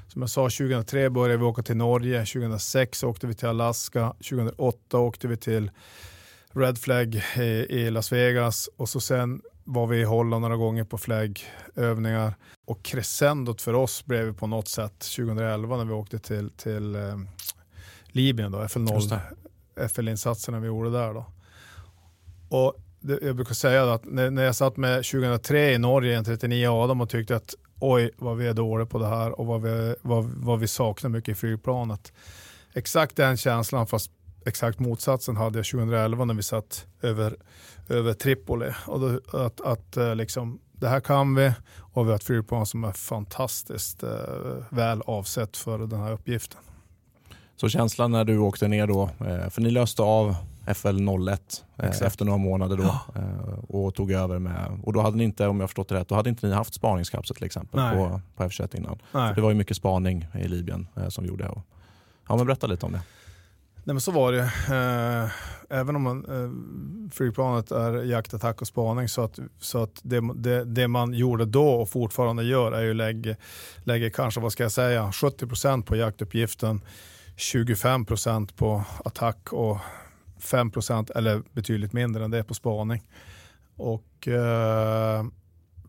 som jag sa, 2003 började vi åka till Norge, 2006 åkte vi till Alaska, 2008 åkte vi till Red Flag i Las Vegas och så sen var vi i Holland några gånger på flaggövningar. Och crescendot för oss blev på något sätt 2011 när vi åkte till, till eh, Libyen, då, FL0, FL-insatserna vi gjorde där. Då. Och det, jag brukar säga att när, när jag satt med 2003 i Norge, en 39 Adam och tyckte att oj vad vi är dåliga på det här och vad vi, vad, vad vi saknar mycket i flygplanet. Exakt den känslan fast exakt motsatsen hade jag 2011 när vi satt över, över Tripoli. Och då, att, att eh, liksom, det här kan vi och vi har ett flygplan som är fantastiskt eh, väl avsett för den här uppgiften. Så känslan när du åkte ner då, eh, för ni löste av FL 01 eh, efter några månader då ja. och tog över med, och då hade ni inte, om jag förstått det rätt, då hade inte ni haft spaningskapsel till exempel på, på F21 innan. Det var ju mycket spaning i Libyen som vi gjorde. Ja, men berätta lite om det. Nej, men så var det. Eh, även om man, eh, flygplanet är jakt, attack och spaning så att, så att det, det, det, man gjorde då och fortfarande gör är ju lägger, lägger kanske, vad ska jag säga, 70% på jaktuppgiften, 25% på attack och 5% eller betydligt mindre än det på spaning. Och eh,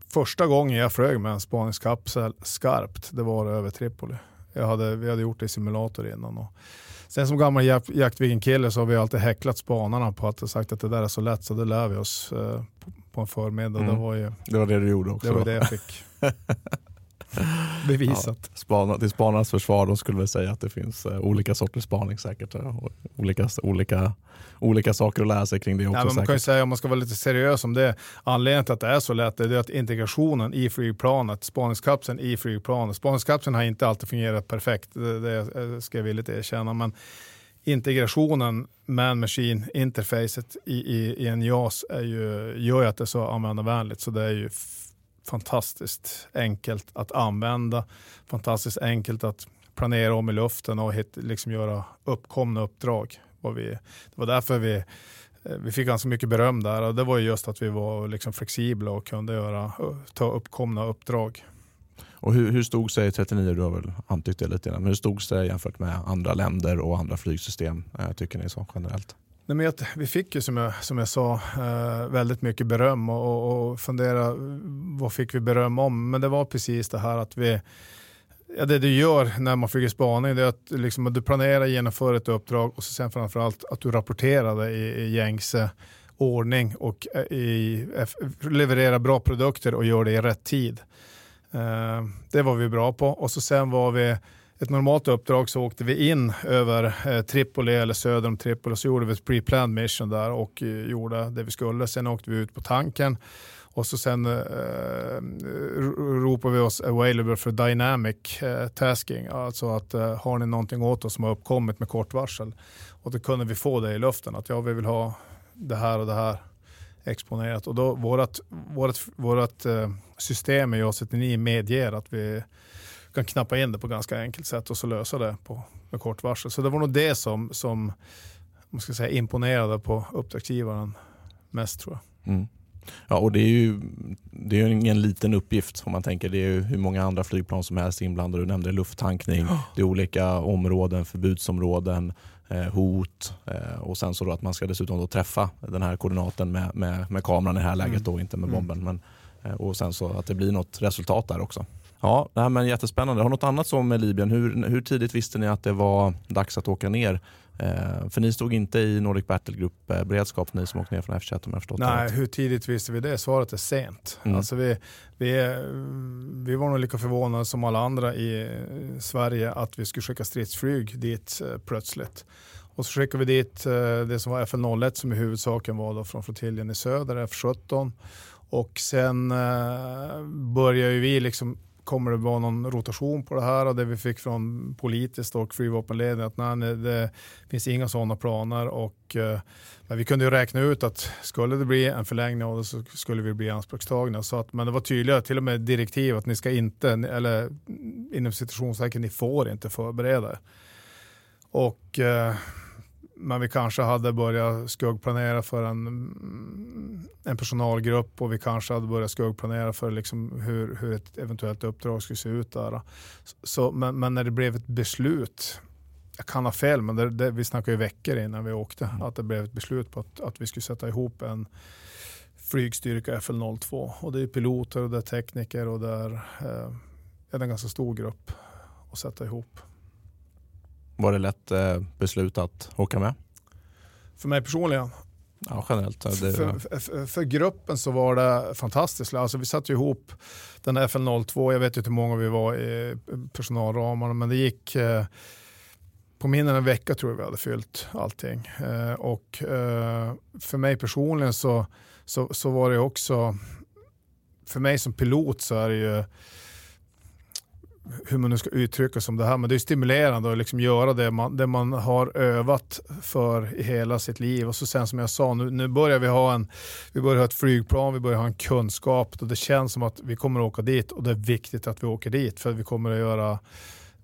första gången jag flög med en spaningskapsel skarpt, det var över Tripoli. Jag hade, vi hade gjort det i simulator innan. Och, Sen som gammal Jaktviggen-kille så har vi alltid häcklat spanarna på att sagt att det där är så lätt så det lär vi oss eh, på en förmiddag. Mm. Det, var ju, det var det du gjorde också? Det var det jag fick. bevisat. Ja, spana, till spanarnas försvar, de skulle väl säga att det finns uh, olika sorters spaning säkert. Uh, olika, olika, olika saker att lära sig kring det också. Men man kan ju säga, om man ska vara lite seriös om det, anledningen till att det är så lätt är att integrationen i flygplanet, spaningskapseln i flygplanet, spaningskapseln har inte alltid fungerat perfekt, det, det ska jag villigt erkänna, men integrationen man-machine interfacet i, i, i en JAS är ju, gör ju att det är så användarvänligt så det är ju fantastiskt enkelt att använda, fantastiskt enkelt att planera om i luften och hit, liksom göra uppkomna uppdrag. Och vi, det var därför vi, eh, vi fick ganska mycket beröm där och det var just att vi var liksom flexibla och kunde göra, ta uppkomna uppdrag. Och hur, hur stod sig 39, du har väl antytt det lite grann, men hur stod sig jämfört med andra länder och andra flygsystem eh, tycker ni så generellt? Nej, men vi fick ju som jag, som jag sa eh, väldigt mycket beröm och, och fundera vad fick vi beröm om? Men det var precis det här att vi Ja, det du gör när man flyger spaning det är att, liksom, att du planerar, genomför ett uppdrag och så sen framförallt att du rapporterar det i, i gängse ordning och eh, i, levererar bra produkter och gör det i rätt tid. Eh, det var vi bra på och så sen var vi ett normalt uppdrag så åkte vi in över eh, Tripoli eller söder om Tripoli och så gjorde vi ett pre-planned mission där och eh, gjorde det vi skulle. Sen åkte vi ut på tanken och så sen eh, eh ropade vi oss available för dynamic eh, tasking, alltså att eh, har ni någonting åt oss som har uppkommit med kort varsel? Och då kunde vi få det i luften, att ja, vi vill ha det här och det här exponerat. Och då vårat, vårat, vårat eh, system i JAS-39 medger att vi kan knappa in det på ganska enkelt sätt och så lösa det på, med kort varsel. Så det var nog det som, som man ska säga, imponerade på uppdragsgivaren mest tror jag. Mm. Ja, och det är ju det är ingen liten uppgift om man tänker. Det är ju hur många andra flygplan som helst inblandade. Du nämnde lufttankning, oh. det är olika områden, förbudsområden, eh, hot eh, och sen så då att man ska dessutom träffa den här koordinaten med, med, med kameran i det här läget mm. då, inte med mm. bomben. Men, eh, och sen så att det blir något resultat där också. Ja, nej, men jättespännande. Har något annat som med Libyen? Hur, hur tidigt visste ni att det var dags att åka ner? Eh, för ni stod inte i Nordic Battle Group-beredskap, eh, ni som åkte ner från F21 om jag förstått Nej, det. hur tidigt visste vi det? Svaret är sent. Mm. Alltså vi, vi, vi var nog lika förvånade som alla andra i Sverige att vi skulle skicka stridsflyg dit eh, plötsligt. Och så skickade vi dit eh, det som var FL01 som i huvudsaken var då från flottiljen i söder, F17. Och sen eh, började vi liksom kommer det vara någon rotation på det här? Och det vi fick från politiskt och flygvapenledningen att nej, det finns inga sådana planer. Och eh, men vi kunde ju räkna ut att skulle det bli en förlängning av det så skulle vi bli anspråkstagna. Så att, men det var tydligare, till och med direktiv att ni ska inte, eller inom citationstecken, ni får inte förbereda Och eh, men vi kanske hade börjat skuggplanera för en, en personalgrupp och vi kanske hade börjat skuggplanera för liksom hur, hur ett eventuellt uppdrag skulle se ut. Där. Så, men, men när det blev ett beslut, jag kan ha fel, men det, det, vi snackade ju veckor innan vi åkte, mm. att det blev ett beslut på att, att vi skulle sätta ihop en flygstyrka FL02. Och det är piloter och det är tekniker och det är, eh, en ganska stor grupp att sätta ihop. Var det lätt eh, beslut att åka med? För mig personligen? Ja, generellt. Det... För, för, för, gruppen så var det fantastiskt. Alltså, vi satte ihop den FL02, jag vet inte hur många vi var i personalramarna, men det gick eh, på mindre än en vecka tror jag vi hade fyllt allting. Eh, och för mig personligen så, så, så var det också, för mig som pilot så är det ju hur man nu ska uttrycka sig om det här, men det är stimulerande att liksom göra det man, det man har övat för i hela sitt liv. Och så sen som jag sa, nu, nu börjar vi ha en, vi börjar ha ett flygplan, vi börjar ha en kunskap och det känns som att vi kommer att åka dit och det är viktigt att vi åker dit för att vi kommer att göra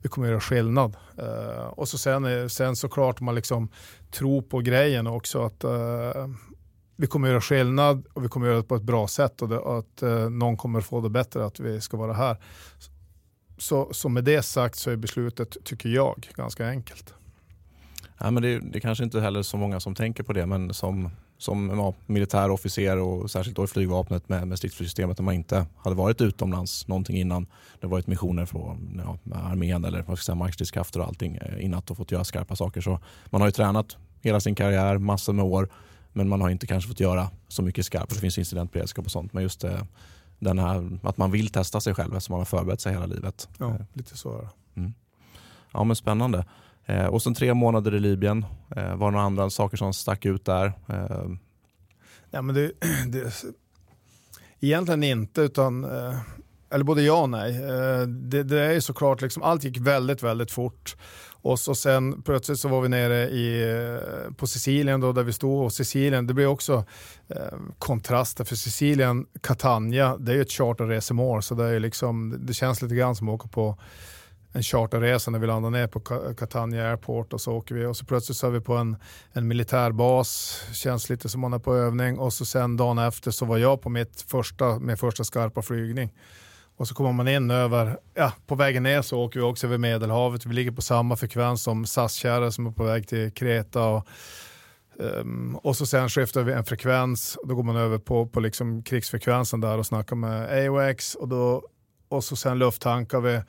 vi kommer att göra skillnad. Uh, och så sen, sen såklart man liksom tror på grejen också att uh, vi kommer att göra skillnad och vi kommer att göra det på ett bra sätt och det, att uh, någon kommer att få det bättre att vi ska vara här. Så, så med det sagt så är beslutet, tycker jag, ganska enkelt. Ja, men det, det kanske inte heller så många som tänker på det, men som, som ja, militär officer och särskilt då i flygvapnet med, med stridsflygsystemet, när man inte hade varit utomlands någonting innan, det har varit missioner från ja, armén eller vad ska säga, markstridskrafter och allting innan och fått göra skarpa saker. Så man har ju tränat hela sin karriär, massor med år, men man har inte kanske fått göra så mycket skarpt. Det finns incidentberedskap och sånt, men just det, eh, den här, att man vill testa sig själv eftersom man har förberett sig hela livet. Ja, lite så. Mm. Ja men spännande. Eh, och sen tre månader i Libyen. Eh, var det några andra saker som stack ut där? Eh. Ja, men det, det, egentligen inte, utan eh, eller både ja och nej. Eh, det, det är såklart, liksom, allt gick väldigt, väldigt fort. Och så sen plötsligt så var vi nere i, eh, på Sicilien då, där vi stod. Och Sicilien, det blir också eh, kontraster. För Sicilien, Catania, det är ju ett charterresemål så det, är liksom, det känns lite grann som att åka på en charterresa när vi landar ner på Catania Airport och så åker vi. Och så plötsligt så är vi på en, en militärbas, känns lite som man är på övning. Och så sen dagen efter så var jag på mitt första, min första skarpa flygning. Och så kommer man in över, ja, på vägen ner så åker vi också över Medelhavet. Vi ligger på samma frekvens som SAS-kärror som är på väg till Kreta. Och, um, och så sen skiftar vi en frekvens och då går man över på, på liksom krigsfrekvensen där och snackar med AOX. och, då, och så sen lufttankar vi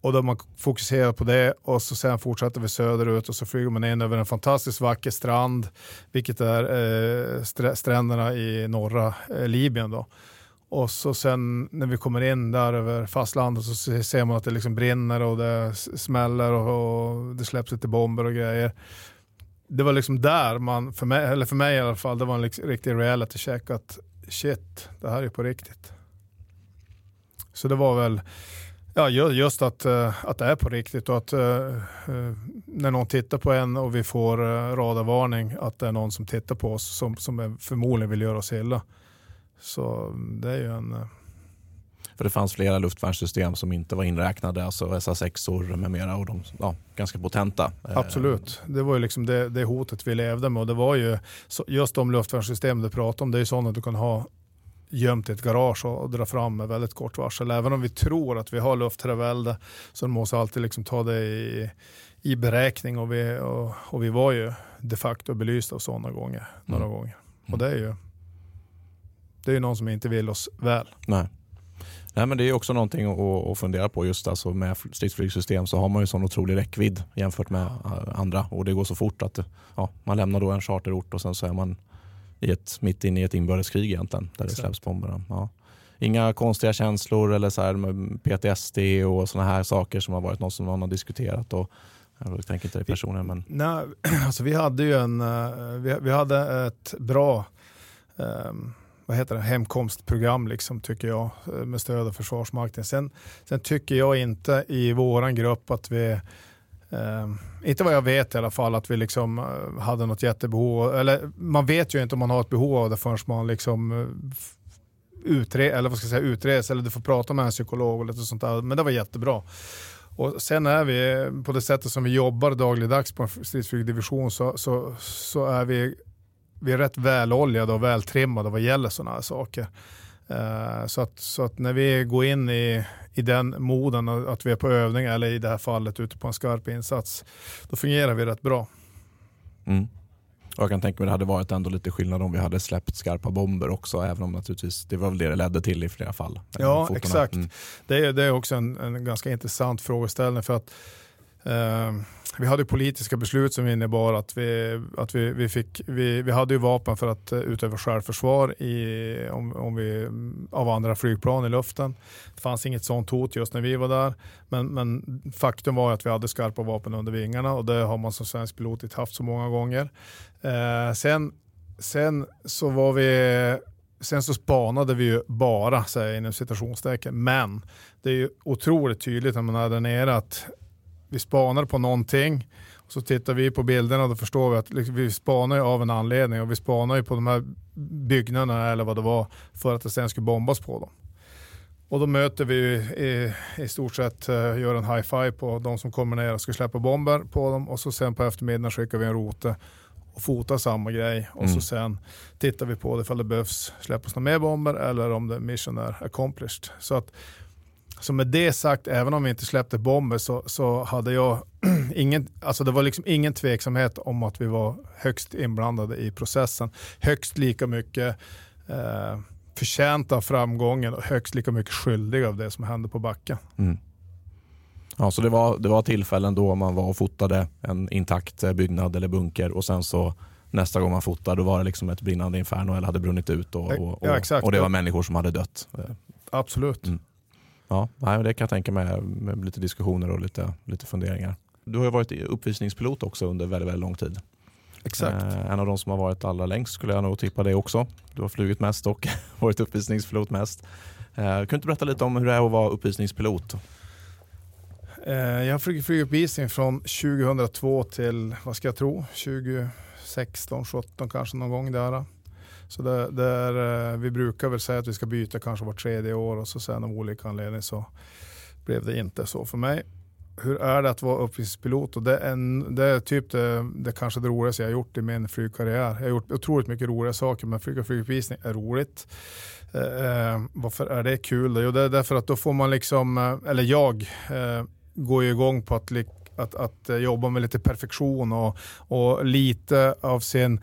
och då man fokuserar på det och så sen fortsätter vi söderut och så flyger man in över en fantastiskt vacker strand, vilket är eh, stränderna i norra eh, Libyen. Då. Och så sen när vi kommer in där över fastlandet så ser man att det liksom brinner och det smäller och, och det släpps lite bomber och grejer. Det var liksom där man, för mig, eller för mig i alla fall, det var en liksom riktig reality check att shit, det här är på riktigt. Så det var väl Ja, just att, eh, att det är på riktigt och att eh, eh, när någon tittar på en och vi får radarvarning att det är någon som tittar på oss som, som förmodligen vill göra oss illa. Så det är ju en... Eh, För det fanns flera luftvärnssystem som inte var inräknade, alltså SA6or med mera och de ja, ganska potenta. Eh, Absolut, det var ju liksom det, det hotet vi levde med och det var ju just de luftvärnssystem du pratade om, det är ju sådana du kan ha gömt i ett garage och dra fram med väldigt kort varsel. Även om vi tror att vi har luftträvälde så måste vi alltid liksom ta det i, i beräkning och vi, och, och vi var ju de facto belysta av sådana gånger, några mm. gånger. Och det är ju det är ju någon som inte vill oss väl. Nej. Nej, men det är också någonting att, fundera på. just alltså Med stridsflygsystem så har man ju sån otrolig räckvidd jämfört med eh, andra och det går så fort att ja, man lämnar då en charterort och sen så är man i ett, mitt inne i ett inbördeskrig egentligen där Exakt. det släpps bomber. Ja. Inga konstiga känslor eller så här PTSD och såna här saker som har varit något som någon har diskuterat. Och, jag tänker inte det personligen. Men... Nej, alltså vi hade ju en, eh, vi, vi hade ett bra um vad heter det, hemkomstprogram liksom, tycker jag eh, med stöd av Försvarsmakten. Sen, sen tycker jag inte i våran grupp att vi eh, inte vad jag vet i alla fall att vi liksom eh, hade något jättebehov. Eller man vet ju inte om man har ett behov av det förrän man liksom eh, utre, eller vad ska jag säga, utreds eller du får prata med en psykolog och lite sånt där. Men det var jättebra. Och sen är vi, eh, på det sättet som vi jobbar dagligdags på en stridsflygdivision så, så, så är vi vi är rätt väloljade och vältrimmade vad gäller sådana här saker. Uh, så, att, så att när vi går in i, i den moden att vi är på övning eller i det här fallet ute på en skarp insats, då fungerar vi rätt bra. Mm. jag kan tänka mig att det hade varit ändå lite skillnad om vi hade släppt skarpa bomber också, även om naturligtvis det var väl det det ledde till i flera fall. Ja, exakt. Mm. Det, är, det är också en, en ganska intressant frågeställning för att Ehm, vi hade politiska beslut som innebar att vi, att vi, vi, fick, vi, vi hade ju vapen för att eh, utöva självförsvar i, om, om vi, mm, av andra flygplan i luften. Det fanns inget sånt hot just när vi var där. Men, men faktum var att vi hade skarpa vapen under vingarna och det har man som svensk pilot inte haft så många gånger. Eh, sen, sen så var vi sen så spanade vi ju bara, säger jag inom citationstecken, men det är ju otroligt tydligt när man är där nere att vi spanar på någonting och så tittar vi på bilderna och då förstår vi att liksom, vi spanar ju av en anledning och vi spanar ju på de här byggnaderna eller vad det var för att det sen skulle bombas på dem. Och då möter vi i, i stort sett, uh, gör en high five på de som kommer ner och ska släppa bomber på dem och så sen på eftermiddagen skickar vi en rote och fotar samma grej och mm. så sen tittar vi på det ifall det behövs släppas några mer bomber eller om det mission är accomplished. Så att så med det sagt, även om vi inte släppte bomber så, så hade jag ingen, alltså det var liksom ingen tveksamhet om att vi var högst inblandade i processen. Högst lika mycket eh, förtjänta av framgången och högst lika mycket skyldiga av det som hände på backen. Mm. Ja, så det var, det var tillfällen då man var och fotade en intakt eh, byggnad eller bunker och sen så nästa gång man fotade då var det liksom ett brinnande inferno eller hade brunnit ut och, och, och, ja, och det var människor som hade dött. Absolut. Mm. Ja, det kan jag tänka mig med lite diskussioner och lite, lite funderingar. Du har ju varit uppvisningspilot också under väldigt, väldigt lång tid. Exakt. Eh, en av de som har varit allra längst skulle jag nog tippa det också. Du har flugit mest och varit uppvisningspilot mest. Eh, kan du inte berätta lite om hur det är att vara uppvisningspilot? Eh, jag har flugit flyguppvisning från 2002 till, vad ska jag tro, 2016, 2017 kanske någon gång där. Så det, det är, eh, vi brukar väl säga att vi ska byta kanske vart tredje år och så sen av olika anledningar så blev det inte så för mig. Hur är det att vara uppvisningspilot? Och det, är en, det är typ det, det kanske det roligaste jag har gjort i min flygkarriär. Jag har gjort otroligt mycket roliga saker men flyga flyguppvisning är roligt. Eh, eh, varför är det kul? Då? Jo, det är därför att då får man liksom, eh, eller jag, eh, går ju igång på att, att, att jobba med lite perfektion och, och lite av sin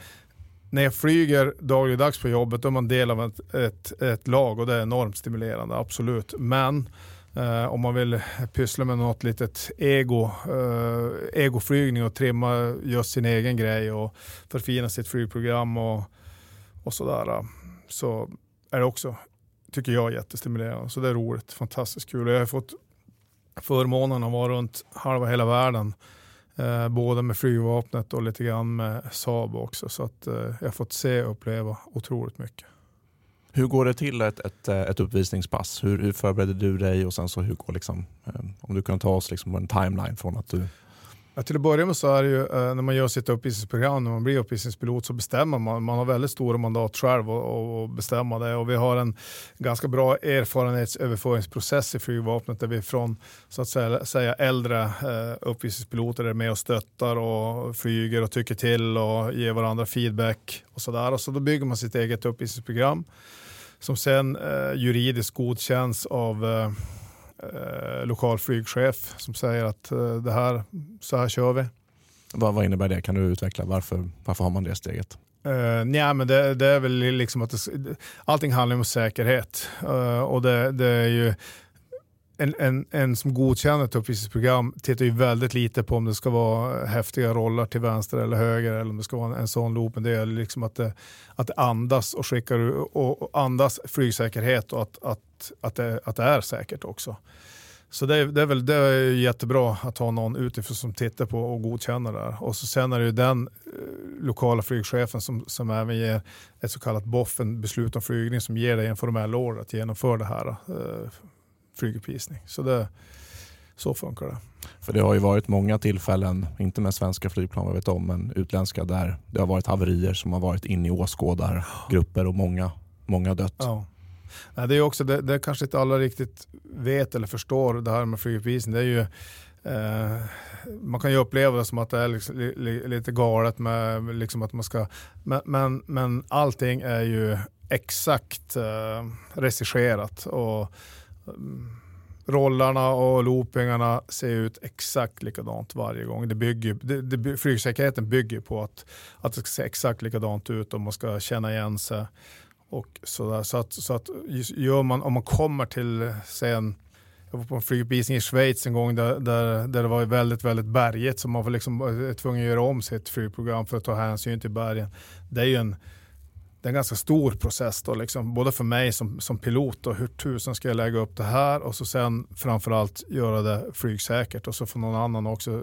när jag flyger dagligdags på jobbet då är man del av ett, ett, ett lag och det är enormt stimulerande, absolut. Men eh, om man vill pyssla med något litet ego, eh, egoflygning och trimma just sin egen grej och förfina sitt flygprogram och, och sådär. Så är det också, tycker jag, jättestimulerande. Så det är roligt, fantastiskt kul. Jag har fått förmånen att vara runt halva hela världen Eh, både med flygvapnet och lite grann med Saab också. Så att, eh, jag har fått se och uppleva otroligt mycket. Hur går det till ett, ett, eh, ett uppvisningspass? Hur, hur förbereder du dig och sen så hur går liksom, eh, om du kan ta oss liksom på en timeline från att du Ja, till att börja med så är det ju eh, när man gör sitt uppvisningsprogram, när man blir uppvisningspilot så bestämmer man. Man har väldigt stora mandat själv att bestämma det och vi har en ganska bra erfarenhetsöverföringsprocess i flygvapnet där vi från så att säga, äldre eh, uppvisningspiloter är med och stöttar och flyger och tycker till och ger varandra feedback och sådär. Så då bygger man sitt eget uppvisningsprogram som sen eh, juridiskt godkänns av eh, eh, lokal flygchef som säger att eh, det här, så här kör vi. Vad, vad innebär det? Kan du utveckla? Varför, varför har man det steget? Uh, nej, men det, det, är väl liksom att det, allting handlar om säkerhet. Uh, och det, det, är ju en, en, en som godkänner ett uppvisningsprogram tittar ju väldigt lite på om det ska vara häftiga roller till vänster eller höger eller om det ska vara en, en sån loop. Men det är liksom att det, att det andas och skickar och, och andas flygsäkerhet och att, att, att, det, att det är säkert också. Så det är, det är, väl, det är jättebra att ha någon utifrån som tittar på och godkänner det här. Och så sen är det ju den eh, lokala flygchefen som, som även ger ett så kallat boffen beslut om flygning, som ger dig en formell order att genomföra det här eh, flyguppvisning. Så, det, så funkar det. För det har ju varit många tillfällen, inte med svenska flygplan vad vet om, men utländska där det har varit haverier som har varit inne i åskådargrupper och många, många dött. Ja. Nej, det är också, det, det kanske inte alla riktigt vet eller förstår det här med flyguppvisning. Det är ju, eh, man kan ju uppleva det som att det är liksom, li, li, lite galet med liksom att man ska, men, men, men allting är ju exakt eh, regisserat och rollarna och loopingarna ser ut exakt likadant varje gång. Det bygger, det, det, flygsäkerheten bygger på att, att det ska se exakt likadant ut och man ska känna igen sig. Och sådär. Så att, så att gör man, om man kommer till, säg en, jag var på en flyguppvisning i Schweiz en gång där, där, där det var väldigt, väldigt berget så man var liksom eh, tvungen att göra om sitt flygprogram för att ta hänsyn till bergen. Det är ju en det är en ganska stor process då, liksom, både för mig som, som pilot och hur tusen ska jag lägga upp det här och så sen framförallt göra det flygsäkert och så får någon annan också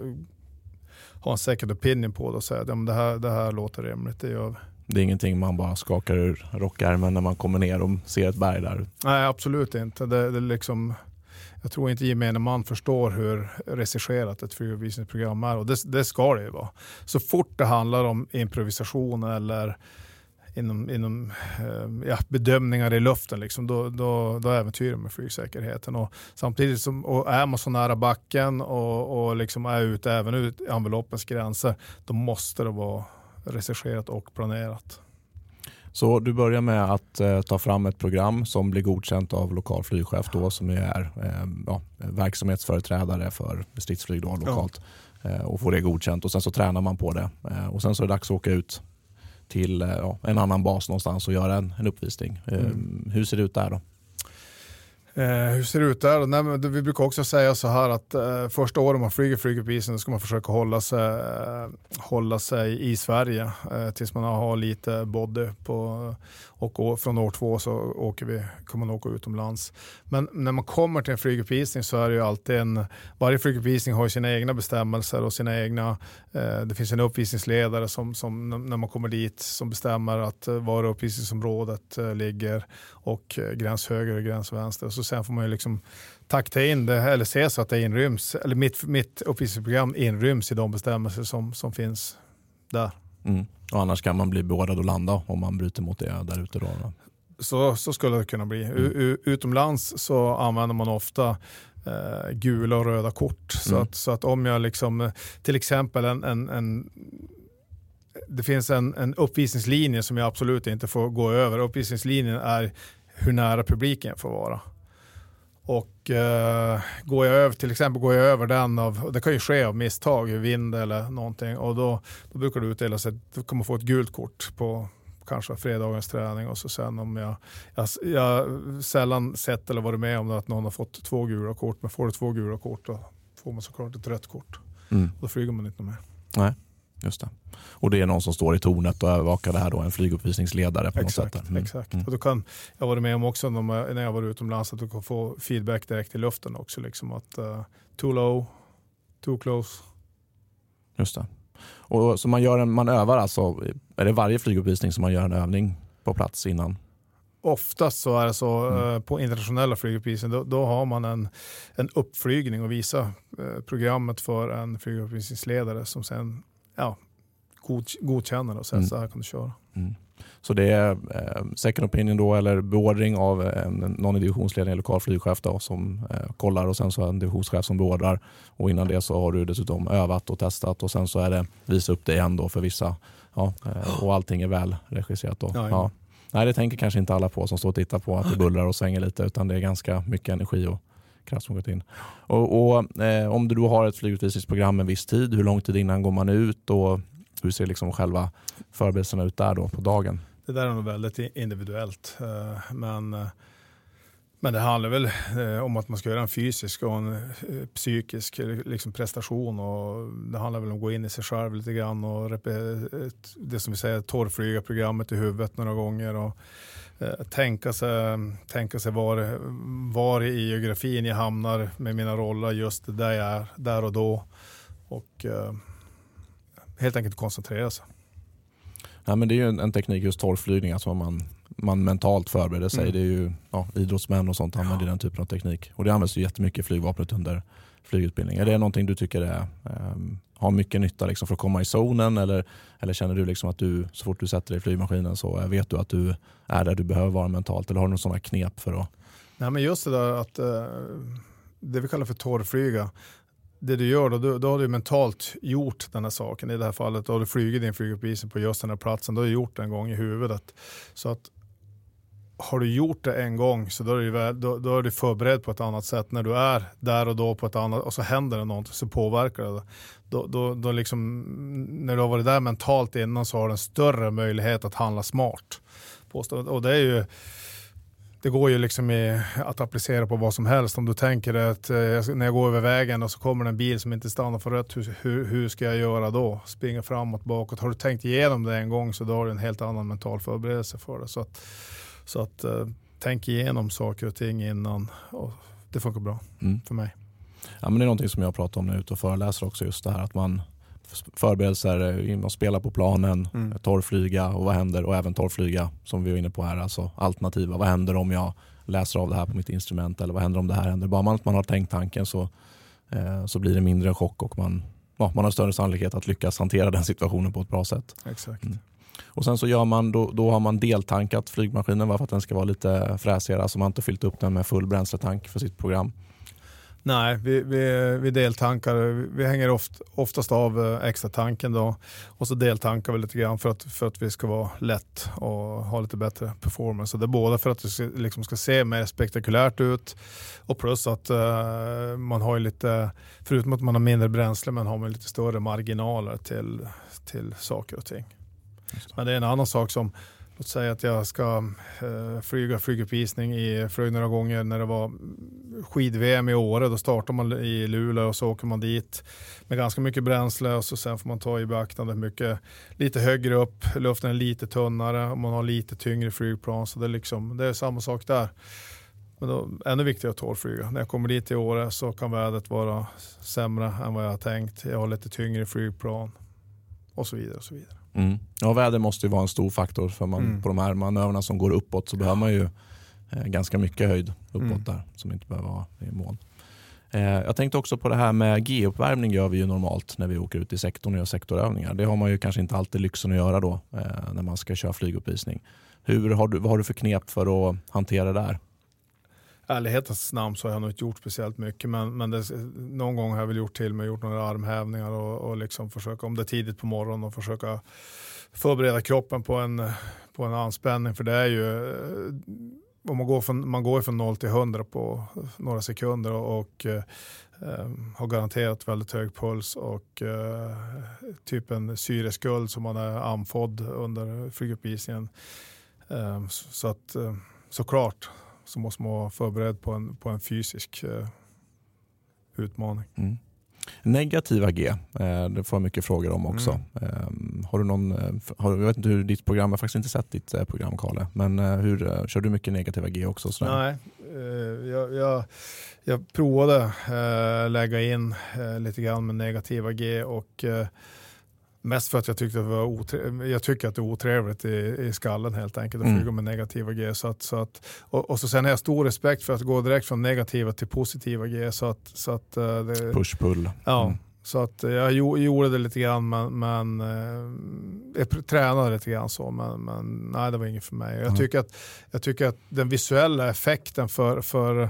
ha en second opinion på det och säga att det, här, det här låter rimligt, det gör vi. Det är ingenting man bara skakar ur rockärmen när man kommer ner och ser ett berg där? Nej, absolut inte. Det, det liksom, jag tror inte gemene man förstår hur regisserat ett flyguppvisningsprogram är och det, det ska det ju vara. Så fort det handlar om improvisation eller inom, inom eh, ja, bedömningar i luften, liksom, då, då, då äventyrar man flygsäkerheten. Och samtidigt som, och är man så nära backen och, och liksom är ute även ut enveloppens gränser, då måste det vara regisserat och planerat. Så du börjar med att eh, ta fram ett program som blir godkänt av lokal flygchef då, som är eh, ja, verksamhetsföreträdare för stridsflyg då, lokalt ja. eh, och får det godkänt och sen så tränar man på det eh, och sen så är det dags att åka ut till eh, ja, en annan bas någonstans och göra en, en uppvisning. Mm. Hur ser det ut där då? Eh, hur ser det ut där? Nej, men vi brukar också säga så här att eh, första året man flyger flyguppvisning ska man försöka hålla sig, eh, hålla sig i Sverige eh, tills man har lite body på, och från år två så åker vi, kommer man åka utomlands. Men när man kommer till en flyguppvisning så är det ju alltid en, varje flyguppvisning har sina egna bestämmelser och sina egna, eh, det finns en uppvisningsledare som, som när man kommer dit som bestämmer att eh, var uppvisningsområdet eh, ligger och eh, gräns höger och gräns vänster. Så sen får man ju liksom takta in det eller se så att det inryms, eller mitt, mitt uppvisningsprogram inryms i de bestämmelser som, som finns där. Mm. Och annars kan man bli beordrad att landa om man bryter mot det där ute. Då. Så, så skulle det kunna bli. Mm. Utomlands så använder man ofta eh, gula och röda kort. Så, mm. att, så att om jag liksom, till exempel en, en, en det finns en, en uppvisningslinje som jag absolut inte får gå över. Uppvisningslinjen är hur nära publiken får vara. Och uh, går jag över, till exempel går jag över den av, det kan ju ske av misstag, vind eller någonting och då, då brukar det utdelas att du kommer få ett gult kort på kanske fredagens träning och så sen om jag, jag, jag sällan sett eller varit med om det att någon har fått två gula kort, men får du två gula kort då får man såklart ett rött kort. Mm. Då flyger man inte mer. Nej. Just det. Och det är någon som står i tornet och övervakar det här då, en flyguppvisningsledare på exakt, något sätt. Mm. Exakt. Mm. Och då kan, jag var med om också när jag var utomlands att du kan få feedback direkt i luften också. Liksom att uh, too low, too close. Just det. Och så man, gör en, man övar alltså, är det varje flyguppvisning som man gör en övning på plats innan? Oftast så är det så mm. uh, på internationella flyguppvisningar, då, då, har man en, en uppflygning och visar uh, programmet för en flyguppvisningsledare som sen ja, god, godkänner och säger mm. så här kan du köra. Mm. Så det är eh, second opinion då eller beordring av eh, någon i divisionsledning eller lokal flygchef då, som eh, kollar och sen så en divisionschef som beordrar. Och innan det så har du dessutom övat och testat och sen så är det visa upp det igen då för vissa. Ja, eh, och allting är väl regisserat då. Ja, ja. Nej, det tänker kanske inte alla på som står och tittar på att det bullrar och svänger lite utan det är ganska mycket energi och kraft som gått in. Och, och eh, Om du då har ett flygutvisningsprogram en viss tid, hur lång tid innan går man ut och hur ser liksom själva förberedelserna ut där då på dagen? Det där är nog väldigt individuellt. Eh, men, eh, men det handlar väl eh, om att man ska göra en fysisk och en psykisk liksom prestation. Och det handlar väl om att gå in i sig själv lite grann och det som vi säger torrflyga programmet i huvudet några gånger. Och, tänka sig, tänka sig var, var i geografin jag hamnar med mina roller just där jag är, där och då. Och helt enkelt koncentrera sig. Ja, men det är ju en, en teknik, just torrflygning, alltså man, man mentalt förbereder sig. Mm. Det är ju ja, idrottsmän och sånt använder ja. den typen av teknik. Och det används ju jättemycket i flygvapnet under flygutbildning. Är det någonting du tycker är, um, har mycket nytta liksom för att komma i zonen eller, eller känner du liksom att du så fort du sätter dig i flygmaskinen så eh, vet du att du är där du behöver vara mentalt? Eller har du några sådana knep för att... Nej, men just det där att eh, det vi kallar för torrflyga det du gör då, då, då har du mentalt gjort den här saken. I det här fallet då har du flugit din flyguppvisning på just den här platsen. Då har du gjort det en gång i huvudet. Så att har du gjort det en gång så då är, du, då, då är du förberedd på ett annat sätt. När du är där och då på ett annat och så händer det något så påverkar det. Då, då, då liksom, när du har varit där mentalt innan så har du en större möjlighet att handla smart. Och det är ju det går ju liksom i, att applicera på vad som helst. Om du tänker att eh, när jag går över vägen och så kommer det en bil som inte stannar för rött, hur, hur, hur, ska jag göra då? Springa framåt, bakåt. Har du tänkt igenom det en gång så då har du en helt annan mental förberedelse för det. Så att, så att eh, tänk igenom saker och ting innan. Och det funkar bra mm. för mig. Ja, men det är någonting som jag pratar om när jag är ute och föreläser också. Just det här att man förberedelser, in och spela på planen, Mm. torrflyga och vad händer och även torrflyga som vi var inne på här, alltså alternativa. Vad händer om jag läser av det här på mitt instrument eller vad händer om det här händer? Bara man, att man har tänkt tanken så, eh, så blir det mindre chock och man, ja, man har större sannolikhet att lyckas hantera den situationen på ett bra sätt. Exakt. Mm. Och sen så gör man, då, då har man deltankat flygmaskinen för att den ska vara lite fräsigare. Alltså man har inte fyllt upp den med full bränsletank för sitt program. Nej, vi, vi, vi deltankar. Vi hänger oft, oftast av eh, extra tanken då och så deltankar vi lite grann för att, för att vi ska vara lätt och ha lite bättre performance. Så det är både för att det ska, liksom ska se mer spektakulärt ut och plus att uh, man har ju lite, förutom att man har mindre bränsle, men har man lite större marginaler till, till saker och ting. Men det är en annan sak som Låt säga att jag ska eh, flyga flyguppvisning i, flög några gånger när det var skid-VM i Åre. Då startar man i Luleå och så åker man dit med ganska mycket bränsle och så sen får man ta i beaktande mycket lite högre upp, luften är lite tunnare och man har lite tyngre flygplan. Så det är, liksom, det är samma sak där. Men då, ännu viktigare att tålflyga. När jag kommer dit i Åre så kan vädret vara sämre än vad jag har tänkt. Jag har lite tyngre flygplan och så vidare. Och så vidare. Mm. Ja, väder måste ju vara en stor faktor för man, Mm. på de här manövrarna som går uppåt så behöver man ju eh, ganska mycket höjd uppåt Mm. där som inte behöver vara i moln. Eh, jag tänkte också på det här med G-uppvärmning gör vi ju normalt när vi åker ut i sektorn och gör sektorövningar. Det har man ju kanske inte alltid lyxen att göra då eh, när man ska köra flyguppvisning. Hur har du, vad har du för knep för att hantera det där? Ärlighetens namn så har jag nog inte gjort speciellt mycket men, men det, någon gång har jag väl gjort till mig, gjort några armhävningar och, och liksom försöka, om det är tidigt på morgonen, och försöka förbereda kroppen på en, på en anspänning för det är ju eh, om man går från, man går från 0 till 100 på några sekunder och, och eh, har garanterat väldigt hög puls och eh, typ en syreskuld som man är andfådd under flyguppvisningen. Eh, så, så att eh, såklart så måste man vara förberedd på en, på en fysisk eh, utmaning. Mm. Negativa G, eh, det får jag mycket frågor om också. Mm. Eh, har du någon, eh, har, jag vet inte hur ditt program, jag har faktiskt inte sett ditt eh, program Kalle, men hur, kör du mycket negativa G också? Sådär? Nej, jag, jag, jag provade lägga in lite grann med negativa G och mest för att jag tyckte att det var otre- jag tycker att det är otrevligt i, i skallen helt enkelt att Mm. flyga med negativa G. Så att, så att, och, och så sen har jag stor respekt för att gå direkt från negativa till positiva G. Så att, så att, eh, det, Push-pull. Ja, Mm. så att eh, jag gjo- gjorde det lite grann men, men eh, jag tränade lite grann så men, men nej det var inget för mig. Jag, Mm. tycker att, jag tycker att den visuella effekten för, för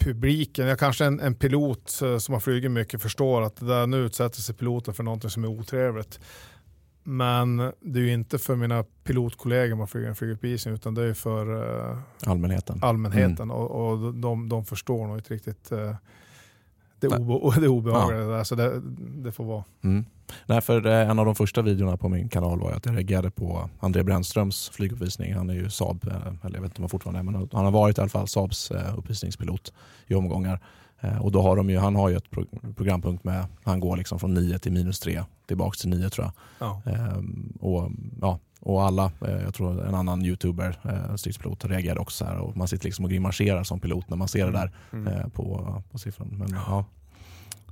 publiken, jag kanske en, en pilot eh, som har flugit mycket förstår att det där nu utsätter sig piloten för något som är otrevligt. Men det är ju inte för mina pilotkollegor man flyger en flyguppvisning utan det är för eh, Allmänheten. allmänheten och, och de, de förstår nog inte riktigt eh, det, obe, det obehagliga där. Så det, det får vara. Mm. Nej, för eh, en av de första videorna på min kanal var att jag reagerade på André Brännströms flyguppvisning. Han är ju Saab, eh, eller jag vet inte om han fortfarande är, men han har varit i alla fall Saabs eh, uppvisningspilot i omgångar. Och då har de ju, han har ju ett pro programpunkt med, han går liksom från 9 till minus 3, tillbaks till 9 tror jag. Ja. Ehm, och, ja, och alla, jag tror en annan youtuber, eh, stridspilot, reagerade också så här. Och man sitter liksom och grimaserar som pilot när man ser det där Mm. eh, på, på siffran. Men, ja,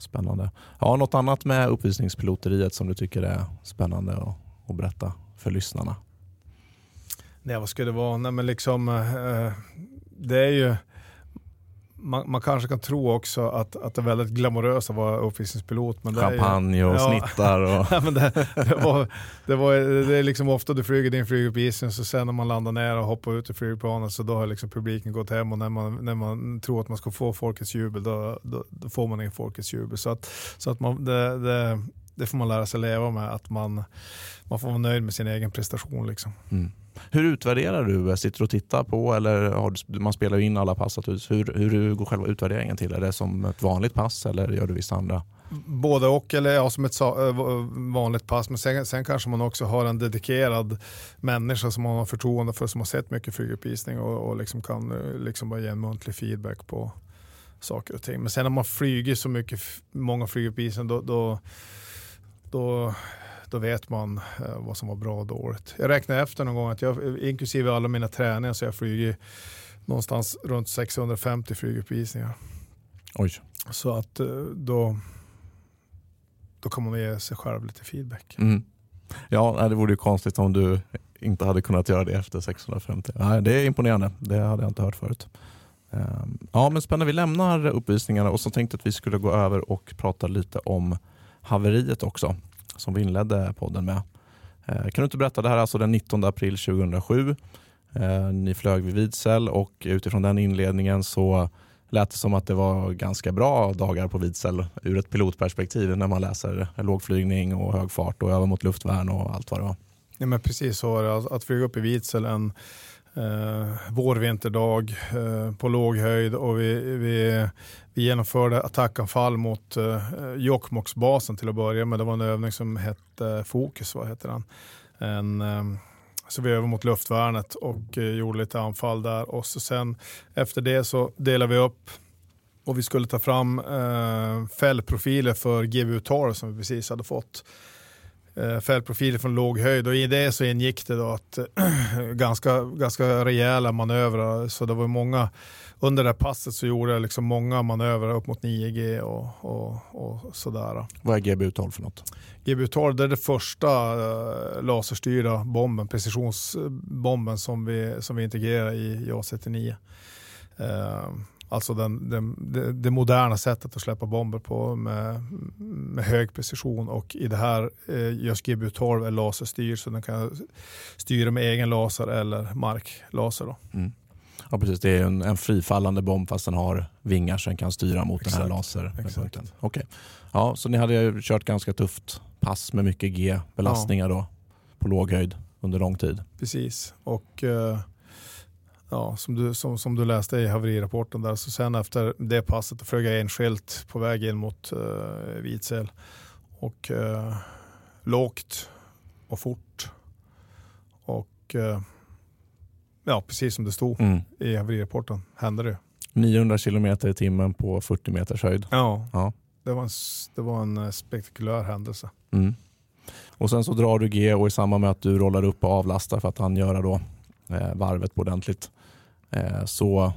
spännande. Ja, något annat med uppvisningspiloteriet som du tycker är spännande att, att berätta för lyssnarna? Nej, vad skulle det vara? Nej, men liksom, eh, eh det är ju, man, man kanske kan tro också att, att det är väldigt glamoröst att vara uppvisningspilot. Men Champagne och Ja. snittar och... Ja, men det, det, var, det, var, det är liksom ofta du flyger din flyguppvisning så sen när man landar ner och hoppar ut ur flygplanet så då har liksom publiken gått hem och när man, när man tror att man ska få folkets jubel då, då, då får man ingen folkets jubel. Så att, så att man, det, det, det får man lära sig leva med, att man, man får vara nöjd med sin egen prestation. Liksom. Mm. Hur utvärderar du? Sitter du och tittar på eller har du, man spelar in alla pass? Hur, hur går själva utvärderingen till? Är det som ett vanligt pass eller gör du vissa andra? Både och, eller ja, som ett eh, vanligt pass. Men sen, sen kanske man också har en dedikerad människa som man har förtroende för, som har sett mycket flyguppvisning och, och liksom kan eh, liksom bara ge en muntlig feedback på saker och ting. Men sen när man flyger så mycket, många flyguppvisningar, då, då, då, då vet man eh, vad som var bra och dåligt. Jag räknade efter någon gång att jag, inklusive alla mina träningar, så jag flyger någonstans runt 650 flyguppvisningar. Oj. Så att eh, då, då kan man ge sig själv lite feedback. Mm. Ja, det vore ju konstigt om du inte hade kunnat göra det efter 650. Nej, det är imponerande. Det hade jag inte hört förut. Ehm, ja, men spännande. Vi lämnar uppvisningarna och så tänkte att vi skulle gå över och prata lite om haveriet också, som vi inledde podden med. Eh, kan du inte berätta, det här är alltså den 19 april 2007. Eh, ni flög vid Vidsel och utifrån den inledningen så lät det som att det var ganska bra dagar på Vidsel ur ett pilotperspektiv när man läser lågflygning och hög fart och över mot luftvärn och allt vad det var. Ja, men precis så var det. Att flyga upp i Vidsel en eh, vårvinterdag eh, på låg höjd och vi, vi, vi genomförde attackanfall mot eh, Jokkmokksbasen till att börja med. Det var en övning som hette Fokus, vad heter den? En, eh, så vi övade mot luftvärnet och eh, gjorde lite anfall där och så sen efter det så delade vi upp och vi skulle ta fram eh, fällprofiler för GBU-12 som vi precis hade fått eh, fällprofiler från låg höjd och i det så ingick det då att ganska, ganska rejäla manövrar så det var många under det här passet så gjorde jag liksom många manövrar upp mot 9G och, och, och sådär. Vad är GBU-12 för något? GBU-12 det är den första uh, laserstyrda bomben, precisionsbomben som vi, som vi integrerar i JAS 39. Alltså den, den, det, det, moderna sättet att släppa bomber på med, med hög precision och i det här eh, just GBU-12 är laserstyrd så den kan styra med egen laser eller marklaser. Då. Mm. Ja precis, det är en, en frifallande bomb fast den har vingar så den kan styra mot Exakt. den här laserpunkten. Okay. Ja, så ni hade kört ganska tufft pass med mycket G-belastningar ja. då på låg höjd under lång tid. Precis, och eh, ja, som, du, som, som du läste i haverirapporten där, så sen efter det passet flög jag enskilt på väg in mot uh, Vidsel. Och uh, lågt och fort. Och uh, ja, precis som det stod mm. i haverirapporten hände det. 900 kilometer i timmen på 40 meters höjd. Ja, ja. Det, var en, det var en spektakulär händelse. Mm. Och sen så drar du G och i samband med att du rollar upp och avlastar för att han göra då eh, varvet på ordentligt Eh, så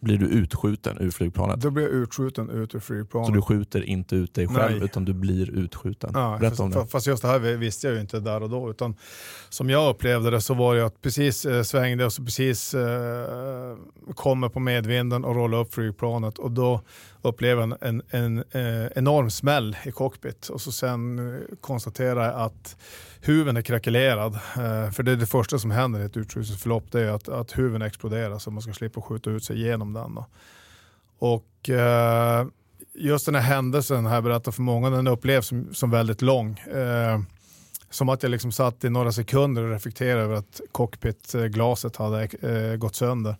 blir du utskjuten ur flygplanet. Då blir jag utskjuten ut ur flygplanet. Så du skjuter inte ut dig själv Nej. utan du blir utskjuten? Ja, Berätta om det. Fast just det här visste jag ju inte där och då. Utan som jag upplevde det så var det att precis eh, svängde och så precis eh, kommer på medvinden och rollar upp flygplanet och då upplever jag en, en, en eh, enorm smäll i cockpit och så sen eh, konstaterar jag att huven är krackelerad. Eh, för det är det första som händer i ett utskjutningsförlopp, det är att, att huven exploderar så man ska slippa skjuta ut sig genom den. Då. Och eh, just den här händelsen har jag berättat för många, den upplevs som, som väldigt lång. Eh, som att jag liksom satt i några sekunder och reflekterade över att cockpitglaset hade gått sönder.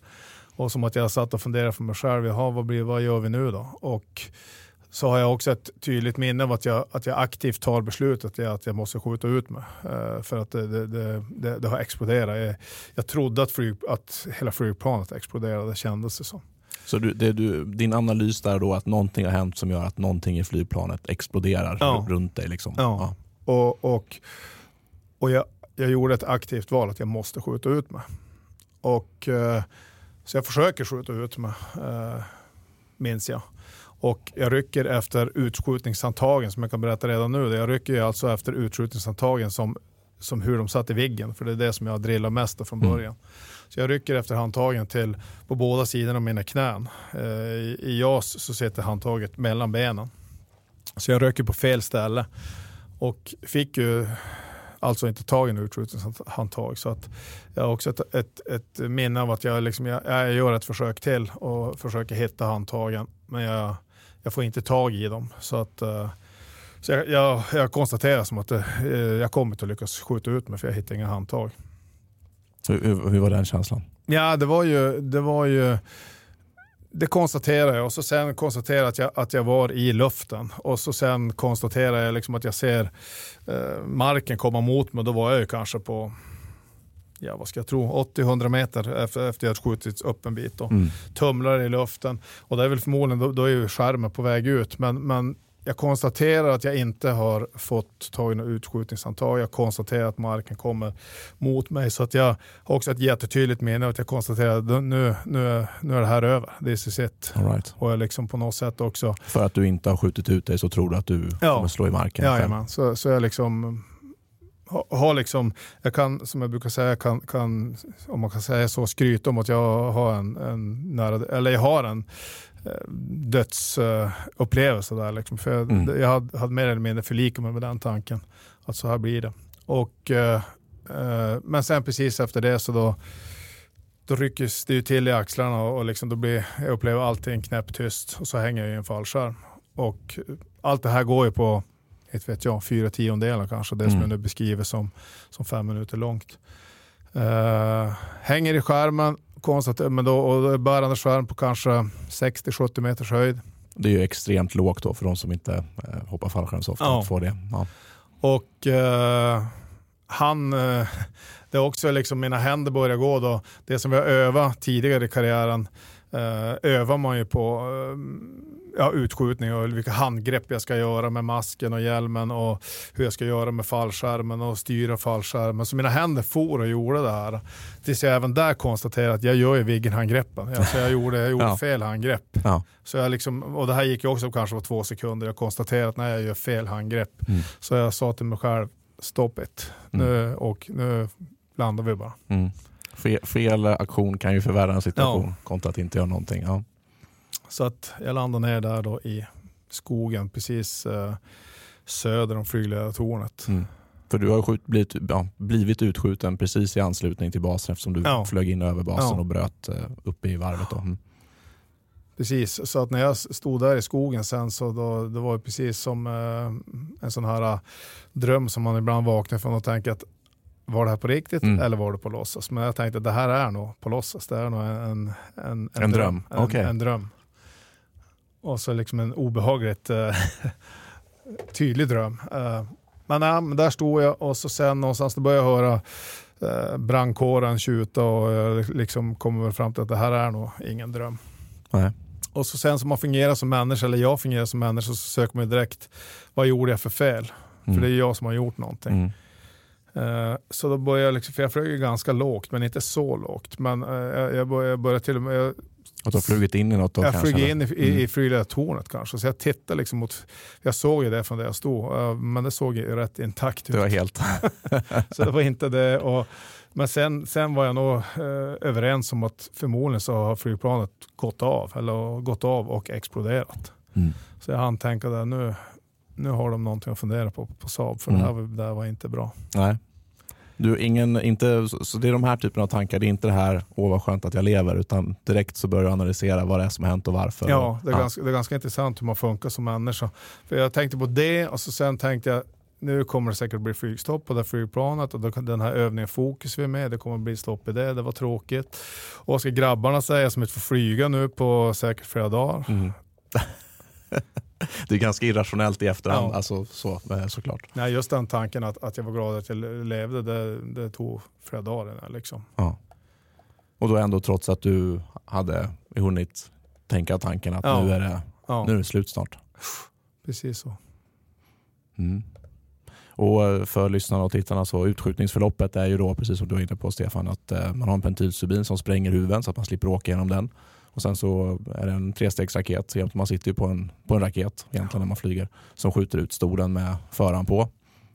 Och som att jag satt och funderade för mig själv, jaha, vad, blir, vad gör vi nu då? Och så har jag också ett tydligt minne av att jag, att jag aktivt tar beslutet att jag måste skjuta ut mig. Uh, för att det, det, det, det, har exploderat. Jag, jag trodde att, flyg, att hela flygplanet exploderade, det kändes det som. Så du, du, din analys där då att någonting har hänt som gör att någonting i flygplanet exploderar ja. runt dig? Liksom. Ja, ja. och, och, och jag, jag gjorde ett aktivt val att jag måste skjuta ut mig. Och, uh, så jag försöker skjuta ut mig, uh, minns jag. Och jag rycker efter utskjutningshandtagen som jag kan berätta redan nu. Jag rycker alltså efter utskjutningshandtagen som, som hur de satt i viggen. För det är det som jag drillar mest från mm. början. Mm. Så jag rycker efter handtagen till på båda sidorna av mina knän. Eh, I, I JAS så sitter handtaget mellan benen. Så jag rycker på fel ställe. Och fick ju alltså inte tag i en utskjutningshandtag. Så att jag har också ett, ett, ett minne av att jag, liksom, jag, jag gör ett försök till och försöker hitta handtagen. Men jag, jag får inte tag i dem. Så att uh, så jag, jag, jag, konstaterar som att uh, jag kommer inte att lyckas skjuta ut mig för jag hittar inga handtag. Hur, hur var den känslan? Ja, det var ju, det var ju det konstaterar jag och så sen konstaterar jag att jag, att jag var i luften och så sen konstaterar jag liksom att jag ser eh, marken komma mot mig. Då var jag ju kanske på ja, vad ska jag tro, 80-100 meter efter, efter jag skjutit upp en bit. Och mm. Tumlar i luften och det är väl förmodligen, då, då är ju skärmen på väg ut. Men, men jag konstaterar att jag inte har fått tag i något utskjutningshandtag. Jag konstaterar att marken kommer mot mig. Så att jag har också ett jättetydligt minne att jag konstaterar att nu, nu, nu är det här över. This is it. All right. Och jag liksom på något sätt också... För att du inte har skjutit ut dig så tror du att du ja. kommer slå i marken? Jajamän, så, så jag liksom har liksom, jag kan, som jag brukar säga, kan, kan, om man kan säga så, skryta om att jag har en, en nära, eller jag har en eh, dödsupplevelse där. Liksom. För jag, mm. jag hade, hade, mer eller mindre förlikat mig med den tanken, att så här blir det. Och, eh, eh, men sen precis efter det så då, då rycks det ju till i axlarna och, och liksom då blir, jag upplever allting knäpptyst och så hänger jag i en fallskärm. Och allt det här går ju på inte vet jag, fyra tiondelar kanske, det mm. som jag nu beskriver som, som fem minuter långt. Uh, hänger i skärmen, konstigt, men då, och då är bärande skärm på kanske 60-70 meters höjd. Det är ju extremt lågt då för de som inte uh, hoppar fallskärm så ofta. Ja. Får det. Ja. Och uh, han, det är också liksom mina händer börjar gå då. Det som vi har övat tidigare i karriären övar man ju på ja, utskjutning och vilka handgrepp jag ska göra med masken och hjälmen och hur jag ska göra med fallskärmen och styra fallskärmen. Så mina händer for och gjorde det här. Tills jag även där konstaterade att jag gör ju Viggen-handgreppen. Alltså jag gjorde, jag gjorde ja. fel handgrepp. Ja. Så jag liksom, och det här gick ju också kanske på två sekunder. Jag konstaterade att när jag gör fel handgrepp. Mm. Så jag sa till mig själv, stop it. Nu, mm. och nu landar vi bara. Mm. Fel, fel, aktion kan ju förvärra en situation ja. kontra att inte göra någonting. Ja. Så att jag landade ner där då i skogen precis eh, söder om flygledartornet. Mm. För du har skjut, blivit, ja, blivit utskjuten precis i anslutning till basen eftersom du ja. flög in över basen ja. och bröt eh, uppe i varvet. Då. Mm. Precis, så att när jag stod där i skogen sen så då, det var det precis som eh, en sån här uh, dröm som man ibland vaknar från och tänker att var det här på riktigt mm. eller var det på låtsas? Men jag tänkte att det här är nog på låtsas. Det är nog en, en, en, en dröm. dröm. En, okay. en dröm. Och så liksom en obehagligt uh, tydlig dröm. Uh, men, men där stod jag och så sen någonstans då började jag höra uh, brandkåren tjuta och jag liksom kommer fram till att det här är nog ingen dröm. Nej. Och så sen som man fungerar som människa, eller jag fungerar som människa, så söker man direkt vad gjorde jag för fel? Mm. För det är jag som har gjort någonting. Mm. Uh, så då började jag, liksom, för jag flög ganska lågt, men inte så lågt. Men uh, jag, började, jag började till och med, att du har flugit in i något då Jag kanske? flög in i, i, mm. i flygledartornet kanske. Så jag tittade liksom mot, jag såg ju det från där jag stod, men det såg ju rätt intakt ut. Det var helt... så det var inte det. Och, men sen, sen var jag nog eh, överens om att förmodligen så har flygplanet gått av, eller gått av och exploderat. Mm. Så jag hann tänka att nu, nu har de någonting att fundera på på Saab, för mm. det, här, det här var inte bra. Nej. Du, ingen, inte, så det är de här typerna av tankar, det är inte det här åh vad skönt att jag lever, utan direkt så börjar du analysera vad det är som har hänt och varför. Ja, det är, ja. Ganska, det är ganska intressant hur man funkar som människa. För jag tänkte på det och så sen tänkte jag nu kommer det säkert bli flygstopp på det flygplanet och då, den här övningen fokus vi är med, det kommer bli stopp i det, det var tråkigt. Och vad ska grabbarna säga som inte får flyga nu på säkert flera dagar? Mm. det är ganska irrationellt i efterhand, ja. alltså, så, eh, såklart. Nej, just den tanken att, att jag var glad att jag levde, det, det tog flera dagar. Liksom. Ja. Och då ändå trots att du hade hunnit tänka tanken att ja. nu, är det, ja. nu är det slut snart. Precis så. Mm. Och eh, för lyssnarna och tittarna så utskjutningsförloppet är ju då precis som du var inne på Stefan att eh, man har en pentylstubin som spränger huven så att man slipper åka genom den. Och sen så är det en trestegsraket. Man sitter ju på en, på en raket egentligen när man flyger som skjuter ut stolen med föraren på.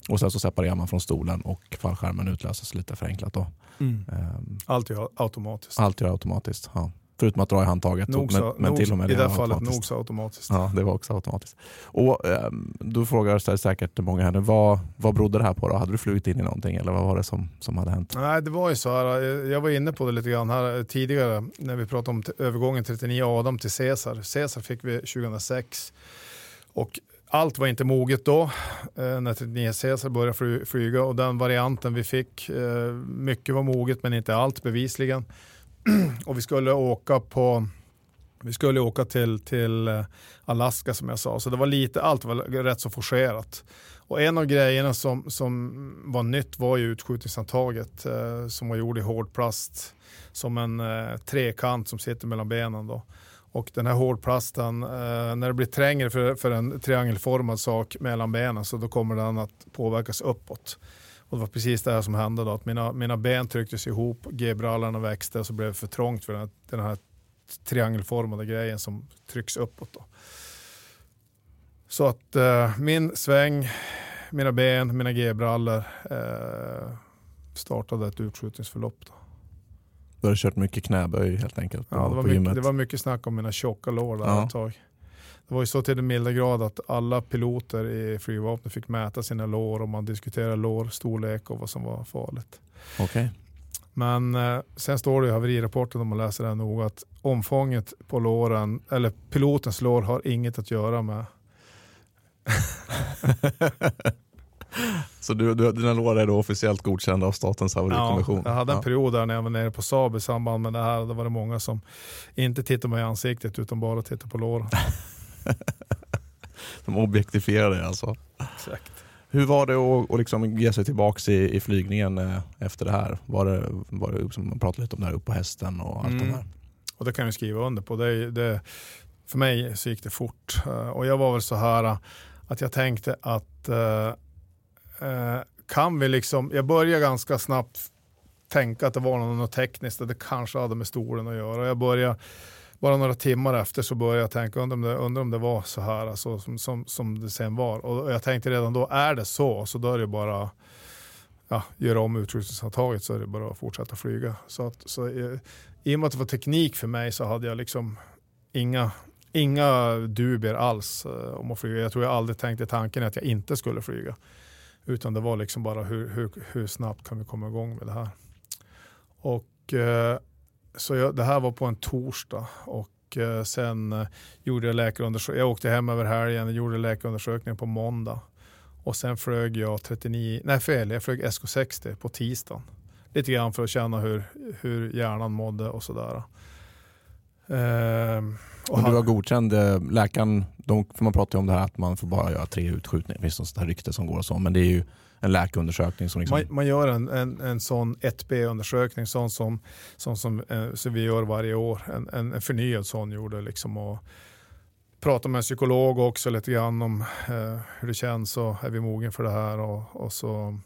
Och sen så separerar man från stolen och fallskärmen utlöses lite förenklat. Då. Mm. Um, allt är automatiskt. Allt är automatiskt, ja. Förutom att dra i handtaget. Nog så, men, men till och med I det, det fallet nog så automatiskt. Ja, det var också automatiskt. Och um, Då frågar sig säkert många här vad, vad berodde det här på? Då? Hade du flugit in i någonting eller vad var det som, som hade hänt? Nej, det var ju så här, jag var inne på det lite grann här tidigare när vi pratade om övergången 39 Adam till Caesar. Caesar fick vi 2006 och allt var inte moget då eh, när 39 Caesar började flyga och den varianten vi fick, eh, mycket var moget men inte allt bevisligen. och vi skulle åka på vi skulle åka till, till eh, Alaska som jag sa, så det var lite, allt var rätt så forcerat. Och en av grejerna som, som var nytt var ju utskjutningshandtaget eh, som var gjord i hård plast som en eh, trekant som sitter mellan benen. Då. Och den här hårdplasten, eh, när det blir trängre för, för en triangelformad sak mellan benen så då kommer den att påverkas uppåt. Och det var precis det här som hände då, att mina, mina ben trycktes ihop, G-brallorna växte och så blev det för trångt för den här, den här triangelformade grejen som trycks uppåt. Då. Så att eh, min sväng, mina ben, mina G-brallor eh, startade ett utskjutningsförlopp. Då. Du har kört mycket knäböj helt enkelt på, Ja, det, var mycket, det var mycket snack om mina tjocka lår där Ja. ett tag. Det var ju så till den milda grad att alla piloter i flygvapnet fick mäta sina lår och man diskuterade lårstorlek och vad som var farligt. Okej. Men eh, sen står det i haverirapporten om man läser den noga att omfånget på låren, eller pilotens lår har inget att göra med Så du, du, dina lår är då officiellt godkända av Statens haverikommission? jag hade en Ja. period där när jag var nere på Saab i samband med det här. Då var det många som inte tittade mig i ansiktet utan bara tittade på låren. De objektifierar dig alltså. Exakt. Hur var det att, att liksom ge sig tillbaka i, i flygningen eh, efter det här? Var det, var det som man pratade lite om det här upp på hästen och allt Mm. det där? Och det kan jag skriva under på. Det, det, för mig så gick det fort. Eh, Och jag var väl så här eh, att jag tänkte att eh, kan vi liksom, jag började ganska snabbt tänka att det var något tekniskt och det kanske hade med stolen att göra. Jag började, bara några timmar efter så började jag tänka, undrar om det, undrar om det var så här alltså, som, som, som det sen var. Och jag tänkte redan då, är det så, så då är det bara ja, göra om utrustningsantaget så är det bara att fortsätta flyga. Så att, så, eh, I och med att det var teknik för mig så hade jag liksom inga, inga dubier alls eh, om att flyga. Jag tror jag aldrig tänkte tanken att jag inte skulle flyga. Utan det var liksom bara hur, hur, hur snabbt kan vi komma igång med det här. Och eh, så jag, det här var på en torsdag och eh, sen eh, gjorde jag läkarundersökning. Jag åkte hem över helgen och gjorde läkarundersökningen på måndag. Och sen flög jag 39, nej fel, jag flög SK60 på tisdagen. Lite grann för att känna hur, hur hjärnan mådde och sådär. Ehm, och Och du var godkänd, eh, läkaren, de, för man pratar ju om det här att man får bara göra tre utskjutningar. Det finns något sånt här rykte som går och så, men det är ju en läkarundersökning som liksom... Man, man gör en, en, en sån 1B-undersökning, sån som, sån som eh, så vi gör varje år. En, en, en förnyad sån gjorde liksom och prata med en psykolog också lite grann om eh, hur det känns och är vi mogen för det här och, och så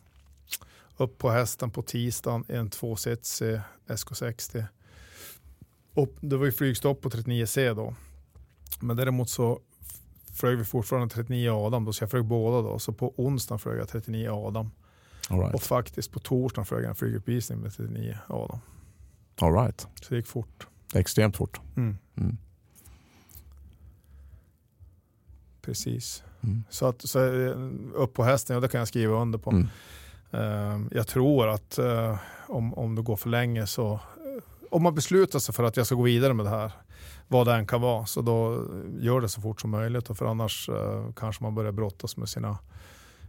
upp på hästen på tisdagen i en tvåsitsig SK60. Och det var ju flygstopp på 39C då. Men däremot så flög vi fortfarande 39 Adam då, så jag flög båda då. Så på onsdagen flög jag 39 Adam. Right. Och faktiskt på torsdagen flög jag en flyguppvisning med 39 Adam. All right. Så det gick fort. Extremt fort. Mm. Mm. Precis. Mm. Så, att, så eh, upp på hästen, ja, det kan jag skriva under på. Eh, jag tror att eh, om, om det går för länge så, eh, om man beslutar sig för att jag ska gå vidare med det här, vad det än kan vara, så då gör det så fort som möjligt. Och för annars eh, kanske man börjar brottas med sina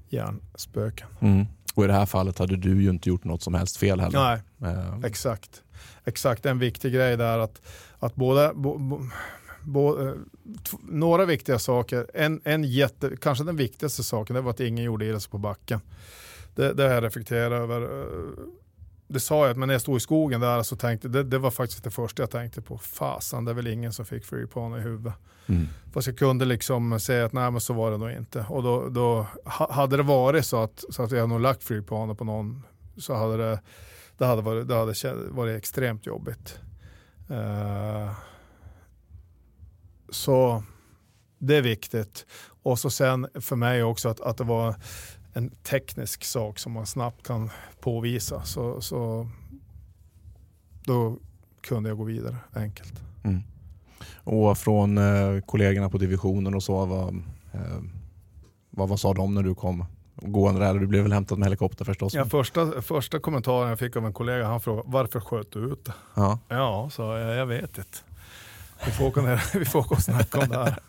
hjärnspöken. Mm. Och i det här fallet hade du ju inte gjort något som helst fel heller. Nej, Eh, Exakt. Exakt, en viktig grej där att, att båda, bo, bo, bo, eh, några viktiga saker, en, en jätte, kanske den viktigaste saken det var att ingen gjorde illa sig på backen. Det, det har jag reflekterat över. Det sa jag, men när jag stod i skogen där så tänkte det, det var faktiskt det första jag tänkte på. Fasan, det är väl ingen som fick flygplan i huvudet. mm. Fast jag kunde liksom säga att nej men så var det nog inte. Och då, då ha- hade det varit så att, så att jag nog lagt flygplanet på någon så hade det, det hade varit, det hade varit extremt jobbigt. Eh, så det är viktigt. Och så sen för mig också att, att det var en teknisk sak som man snabbt kan påvisa. Så, så då kunde jag gå vidare enkelt. Mm. Och från eh, kollegorna på divisionen och så, vad, eh, vad, vad sa de när du kom gående där? Du blev väl hämtad med helikopter förstås? Ja, första, första kommentaren jag fick av en kollega, han frågade varför sköt du ut det? Ja. Ja, så jag, jag vet inte. Vi får åka ner, vi får åka och snacka om det här.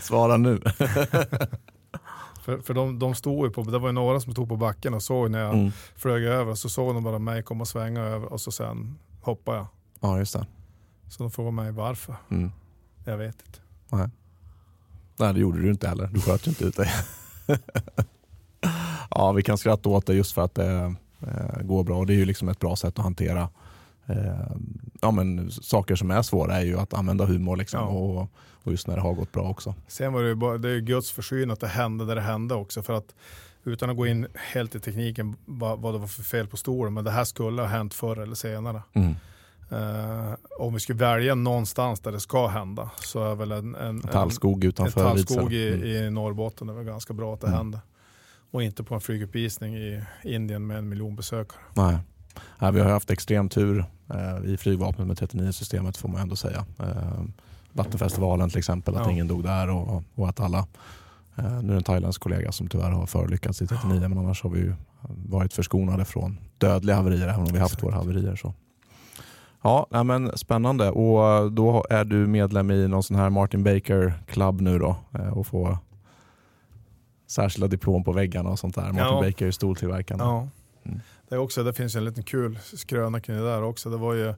Svara nu. För, för de, de stod ju på, det var ju några som stod på backen och såg när jag Mm. flög över, så såg de bara mig komma och svänga över och så sen hoppade jag. Ja, just det. Så de frågade mig varför. Mm. Jag vet inte. Nej, det gjorde du inte heller. Du sköt ju inte ut dig. ja, vi kan skratta åt det just för att det eh, går bra. Och det är ju liksom ett bra sätt att hantera eh, ja, men, saker som är svåra är ju att använda humor liksom, Ja. och, och just när det har gått bra också. Sen var det ju bara, det är Guds försyn att det hände där det hände också. För att utan att gå in helt i tekniken vad, vad det var för fel på stolen, men det här skulle ha hänt förr eller senare. Mm. Eh, om vi skulle välja någonstans där det ska hända så är väl en, en, en, Tallskog en utanför tallskog Vidsel. i, Mm. i Norrbotten. Är väl ganska bra att det Mm. händer. Och inte på en flyguppvisning i Indien med en miljon besökare. Nej. Nej, vi har haft extrem tur eh, i flygvapnet med 39-systemet får man ändå säga. Eh, Vattenfestivalen till exempel, att Ja. ingen dog där och, och att alla eh, nu är det en thailändsk kollega som tyvärr har förolyckats i 39 men annars har vi ju varit förskonade från dödliga haverier även om vi haft Exakt. våra haverier. Så. Ja, men spännande. Och då är du medlem i någon sån här Martin Baker Club nu då eh, och får särskilda diplom på väggarna och sånt där. Martin Ja. Baker är stoltillverkande. Ja. Mm. Det, är också, det finns en liten kul skröna kring det där också. Det var ju eh,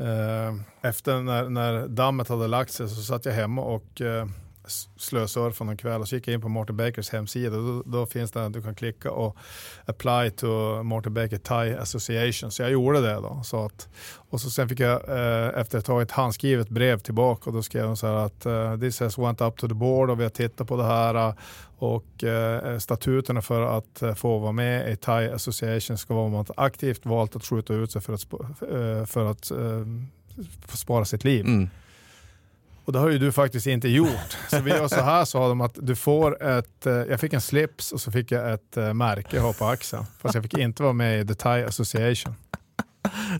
Eh, efter när, när dammet hade lagt sig så satt jag hemma och eh, slösurfa någon slösurfade kväll och så gick jag in på Martin Bakers hemsida. Då, då finns det att du kan klicka och apply to Martin Baker Thai Association. Så jag gjorde det då. Så att, och så sen fick jag eh, efter ett tag ett handskrivet brev tillbaka och då skrev de så här att eh, this has went up to the board och vi har tittat på det här och eh, statuterna för att eh, få vara med i Thai Association ska vara om man aktivt valt att skjuta ut sig för att, eh, för att eh, spara sitt liv. Mm. Och det har ju du faktiskt inte gjort. Så vi gör så här sa de att du får ett, eh, jag fick en slips och så fick jag ett eh, märke jag har på axeln. Fast jag fick inte vara med i The Thai Association.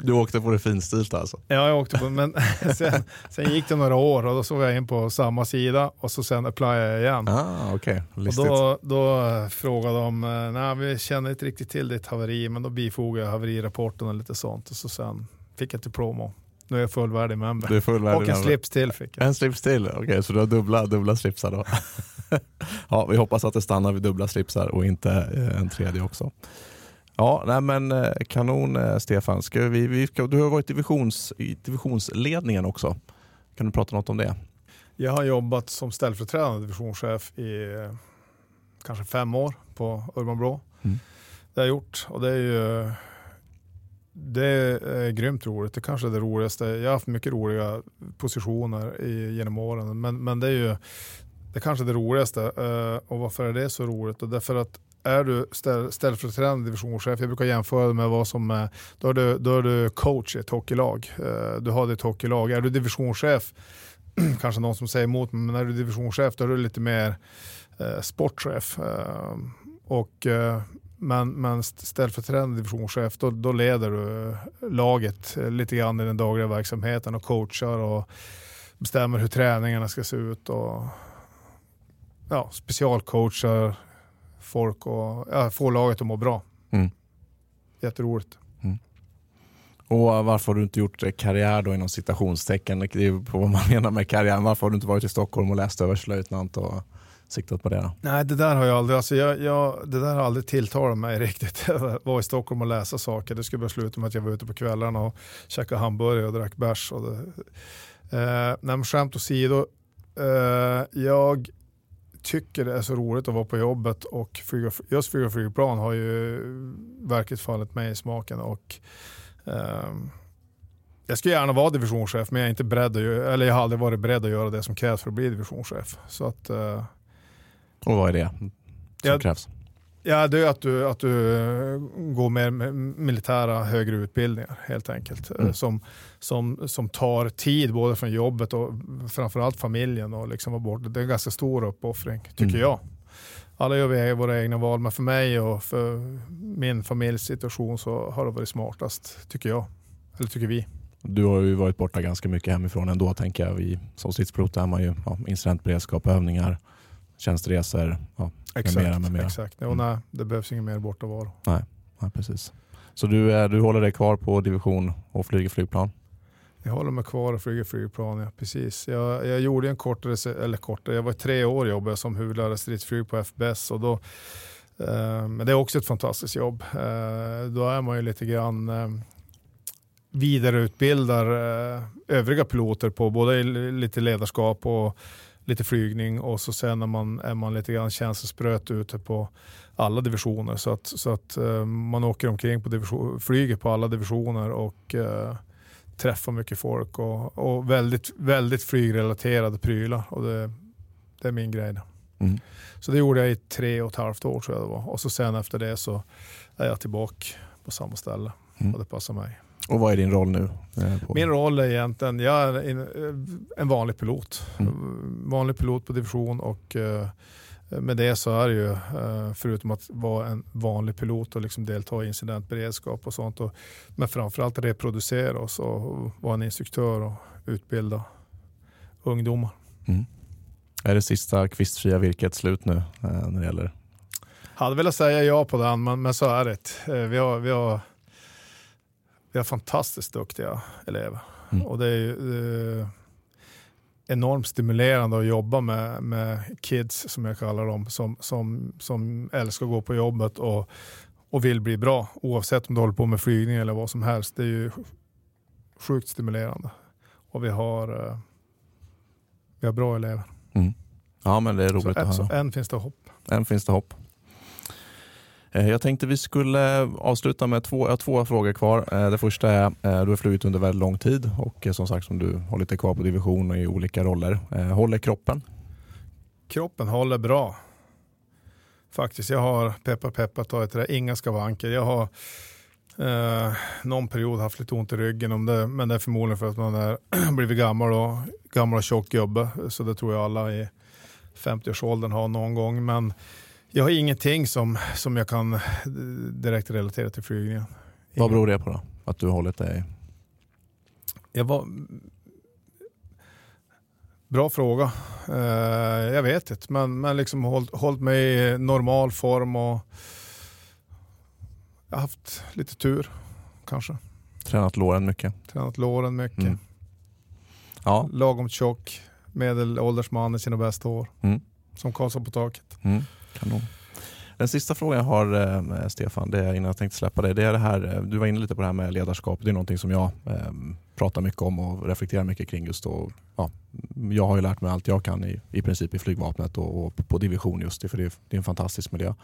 Du åkte på det finstilt alltså? Ja, jag åkte på men sen, sen gick det några år och då såg jag in på samma sida och så sen applyade jag igen. Ah, okej. Och då, då frågade de, eh, nej vi känner inte riktigt till ditt haveri, men då bifogade jag haverirapporten och lite sånt. Och så sen fick jag ett diplom och nu är jag fullvärdig member. Du är fullvärdig och en member. slips till fick jag. En slips till? Okej, så du har dubbla, dubbla slipsar då? ja, vi hoppas att det stannar vid dubbla slipsar och inte eh, en tredje också. Ja, nej men eh, kanon eh, Stefan. Ska vi, vi ska, du har varit divisions, i divisionsledningen också. Kan du prata något om det? Jag har jobbat som ställföreträdande divisionschef i kanske fem år på Urban Blå. Mm. Det har jag gjort och det är ju det är grymt roligt. Det kanske är det roligaste. Jag har haft mycket roliga positioner i, genom åren, men, men det är ju det kanske är det roligaste. Eh, och varför är det så roligt? Och därför att är du ställ, ställföreträdande divisionschef, jag brukar jämföra det med vad som är, då är du, då är du coach i ett hockeylag. Eh, du har ditt hockeylag. Är du divisionschef, kanske någon som säger emot mig, men är du divisionschef då är du lite mer sportchef. Och, men, men ställföreträdande divisionschef, då, då leder du eh, laget eh, lite grann i den dagliga verksamheten och coachar och bestämmer hur träningarna ska se ut och ja, specialcoachar folk och ja, får laget att må bra. Mm. Jätteroligt. Och eh, varför har du inte gjort karriär då inom citationstecken? Det är på vad man menar med karriär. Varför har du inte varit i Stockholm och läst överstelöjtnant och siktat på det? Då? Nej, det där har jag aldrig, alltså jag, jag, det där har aldrig tilltalat mig riktigt. Jag var i Stockholm och läsa saker. Det skulle bara sluta med att jag var ute på kvällarna och käkade hamburgare och drack bärs. Och det, eh, nej, men skämt åsido, eh, jag tycker det är så roligt att vara på jobbet och flyga, just flyga flygplan har ju verkligen fallit mig i smaken. Och, eh, jag skulle gärna vara divisionschef men jag är inte beredd att, eller jag har aldrig varit beredd att göra det som krävs för att bli divisionschef. Så att, eh, och vad är det som Ja, krävs? Ja, det är att du, att du går med militära högre utbildningar helt enkelt. Eh, Mm. Som, som, som tar tid både från jobbet och framförallt familjen och liksom vara borta. Det är en ganska stor uppoffring tycker Mm. jag. Alla gör vi våra egna val men för mig och för min familjs situation så har det varit smartast tycker jag. Eller tycker vi. Du har ju varit borta ganska mycket hemifrån ändå tänker jag. Vi, som stridspilot är man ju ja, incidentberedskap, övningar, tjänsteresor. Ja, Exakt. mera, med mera. exakt. Jo, Mm. nej, det behövs ingen mer bortovaro. ja, precis. Så du, du håller dig kvar på division och flyger flygplan? Jag håller mig kvar och flyger flygplan, ja, precis. Jag, jag gjorde en kortare, eller kortare, jag var tre år jobbade som huvudlärare stridsflyg på FBS och då, eh, men det är också ett fantastiskt jobb. Eh, då är man ju lite grann eh, vidareutbildar eh, övriga piloter på både lite ledarskap och lite flygning och så sen är man, är man lite grann känselspröt ute på alla divisioner så att, så att eh, man åker omkring på division, flyger på alla divisioner och eh, träffa mycket folk och, och väldigt, väldigt flygrelaterade prylar. Och det, det är min grej. Mm. Så det gjorde jag i tre och ett halvt år tror jag det var. Och så sen efter det så är jag tillbaka på samma ställe Mm. och det passar mig. Och vad är din roll nu? eh, Min roll är egentligen, jag är en, en vanlig pilot. Mm. Vanlig pilot på division och eh, med det så är det ju, eh, förutom att vara en vanlig pilot och liksom delta i incidentberedskap och sånt, och, men framförallt reproducera oss och vara en instruktör och utbilda ungdomar. Mm. Är det sista kvistfria virket slut nu eh, när det gäller? Hade velat säga ja på den, men, men så är det. Eh, Vi har, vi har, vi har fantastiskt duktiga elever. Mm. Och det är ju, eh, enormt stimulerande att jobba med, med kids, som jag kallar dem, som, som, som älskar att gå på jobbet och, och vill bli bra. Oavsett om du håller på med flygning eller vad som helst. Det är ju sjukt stimulerande. Och vi har, eh, vi har bra elever. Ja, men det är Så, roligt att än, höra. så än finns det hopp. Än finns det hopp. Eh, jag tänkte vi skulle avsluta med två, jag har två frågor kvar. Eh, det första är, eh, du har flugit under väldigt lång tid och som sagt som du har lite kvar på division och i olika roller. Håller kroppen? kroppen håller bra. Faktiskt, jag har peppa peppa tagit det där, inga skavanker. Jag har eh, någon period haft lite ont i ryggen, om det, men det är förmodligen för att man är blivit gammal och, gammal och tjock gubbe. Så det tror jag alla i 50-årsåldern har någon gång. Men jag har ingenting som, som jag kan eh, direkt relatera till flygningen. Vad beror det på då? Att du har hållit dig? Jag var... Bra fråga. Eh, jag vet inte, men, men liksom hållit, hållit mig i normal form och jag har haft lite tur kanske. Tränat låren mycket? Tränat låren mycket. Mm. Ja. Lagom tjock, medelålders man i sina bästa år. Mm. Som Karlsson på taket. Mm. Kanon. Den sista frågan jag har eh, Stefan, det är innan jag tänkte släppa dig. Det är det här, eh, du var inne lite på det här med ledarskap. Det är någonting som jag eh, pratar mycket om och reflekterar mycket kring just då. Ja, jag har ju lärt mig allt jag kan i, i princip i flygvapnet och, och på division just det, för det är, det är en fantastisk miljö.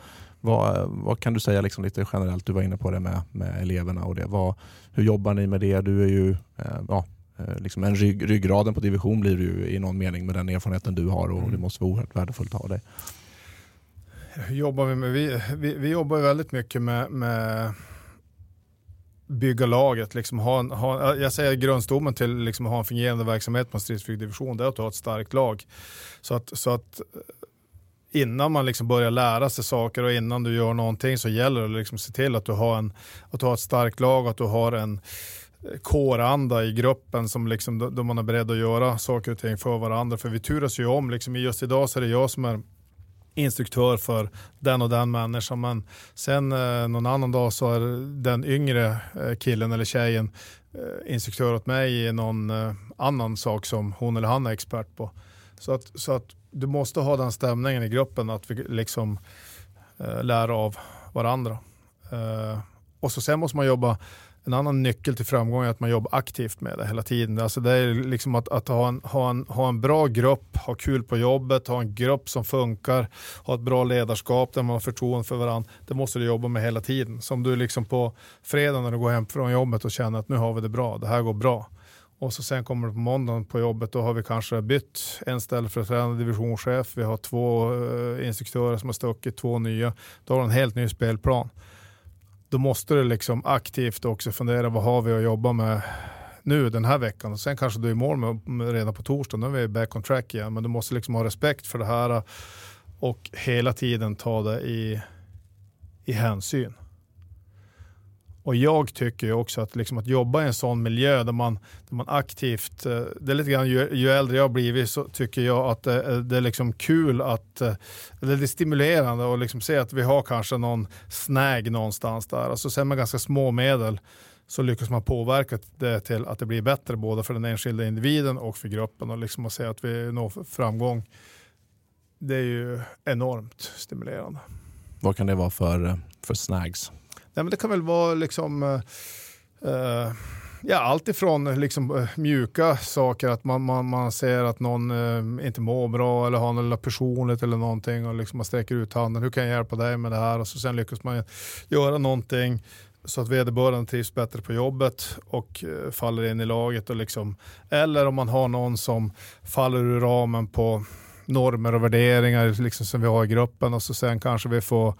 Vad, vad kan du säga liksom lite generellt? Du var inne på det med, med eleverna och det. Vad, hur jobbar ni med det? Du är ju eh, ja, eh, liksom en rygg, ryggraden på division blir du ju i någon mening med den erfarenheten du har och det måste vara oerhört värdefullt att ha dig. Hur jobbar vi med? Vi, vi, vi jobbar ju väldigt mycket med, med bygga laget. Liksom ha en, ha, jag säger grundstommen till liksom ha en fungerande verksamhet på en stridsflygdivision, det är att ha ett starkt lag. Så att, så att eh, innan man liksom börjar lära sig saker och innan du gör någonting så gäller det att liksom se till att du har, en, att du har ett starkt lag, och att du har en eh, kåranda i gruppen som liksom, då man är beredd att göra saker och ting för varandra. För vi turas ju om. Liksom, just idag så är det jag som är instruktör för den och den människan. Men sen eh, någon annan dag så är den yngre eh, killen eller tjejen eh, instruktör åt mig i någon eh, annan sak som hon eller han är expert på. Så att, så att du måste ha den stämningen i gruppen att vi liksom eh, lär av varandra. Eh, och så sen måste man jobba en annan nyckel till framgång är att man jobbar aktivt med det hela tiden. Alltså det är liksom att, att ha, en, ha, en, ha en bra grupp, ha kul på jobbet, ha en grupp som funkar, ha ett bra ledarskap där man har förtroende för varandra. Det måste du jobba med hela tiden. Som du liksom på fredag när du går hem från jobbet och känner att nu har vi det bra, det här går bra. Och så sen kommer du på måndagen på jobbet, då har vi kanske bytt en ställföreträdande divisionschef, vi har två eh, instruktörer som har stuckit, två nya. Då har du en helt ny spelplan då måste du liksom aktivt också fundera vad har vi att jobba med nu den här veckan. Och sen kanske du är i mål med, med redan på torsdag, nu är vi back on track igen. Men du måste liksom ha respekt för det här och hela tiden ta det i, i hänsyn. Och jag tycker ju också att, liksom att jobba i en sån miljö där man, där man aktivt, eh, det är lite grann ju, ju äldre jag har blivit så tycker jag att det, det är liksom kul att, eller det är stimulerande att liksom se att vi har kanske någon snäg någonstans där. Alltså sen med ganska små medel så lyckas man påverka det till att det blir bättre både för den enskilda individen och för gruppen och liksom att se att vi når framgång. Det är ju enormt stimulerande. Vad kan det vara för, för snags? Nej, men det kan väl vara liksom eh, eh ja, allt ifrån eh, liksom, eh, mjuka saker, att man, man, man ser att någon eh, inte mår bra eller har något personligt eller någonting och liksom man sträcker ut handen. Hur kan jag hjälpa dig med det här? Och så sen lyckas man göra någonting så att vederbörande trivs bättre på jobbet och faller in i laget. Och liksom, eller om man har någon som faller ur ramen på normer och värderingar liksom som vi har i gruppen och så sen kanske vi får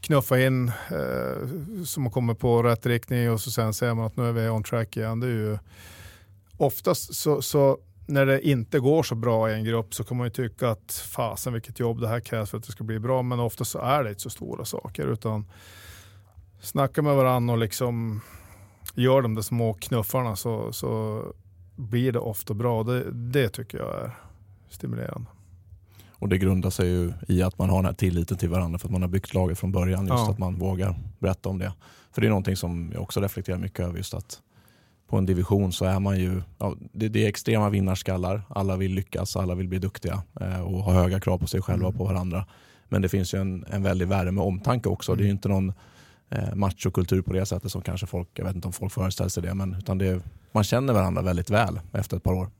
knuffa in eh, som man kommer på rätt riktning och så sen säger man att nu är vi on track igen. Det är ju, oftast så, så när det inte går så bra i en grupp så kan man ju tycka att fasen vilket jobb det här krävs för att det ska bli bra. Men ofta så är det inte så stora saker utan snacka med varandra och liksom gör de där små knuffarna så, så blir det ofta bra. Det, det tycker jag är stimulerande. Och det grundar sig ju i att man har den här tilliten till varandra för att man har byggt laget från början. Just ja. att man vågar berätta om det. För det är någonting som jag också reflekterar mycket över. Just att på en division så är man ju, ja, det, det, är extrema vinnarskallar. Alla vill lyckas, alla vill bli duktiga eh, och ha höga krav på sig själva och på varandra. Men det finns ju en, en väldig värme och omtanke också. Mm. Det är inte någon eh, machokultur på det sättet som kanske folk, jag vet inte om folk föreställer sig det, men utan det, man känner varandra väldigt väl efter ett par år.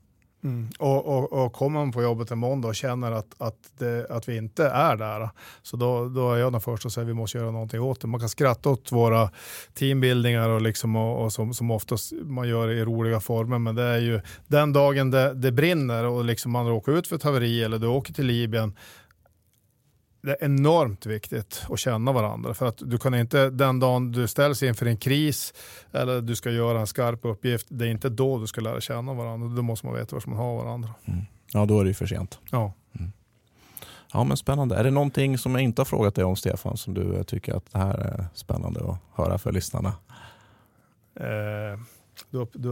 Mm. Och, och, och kommer man på jobbet en måndag och känner att, att, det, att vi inte är där, så då, då är jag den första att säga att vi måste göra någonting åt det. Man kan skratta åt våra teambuildingar och, liksom, och, och som, som oftast man gör i roliga former, men det är ju den dagen det, det brinner och liksom man råkar ut för ett haveri eller du åker till Libyen, det är enormt viktigt att känna varandra. För att du kan inte, den dagen du ställs inför en kris eller du ska göra en skarp uppgift, det är inte då du ska lära känna varandra. Då måste man veta var man har varandra. Mm. Ja, då är det ju för sent. Ja. Mm. Ja, men spännande. Är det någonting som jag inte har frågat dig om, Stefan, som du tycker att det här är spännande att höra för lyssnarna? Eh, du, du,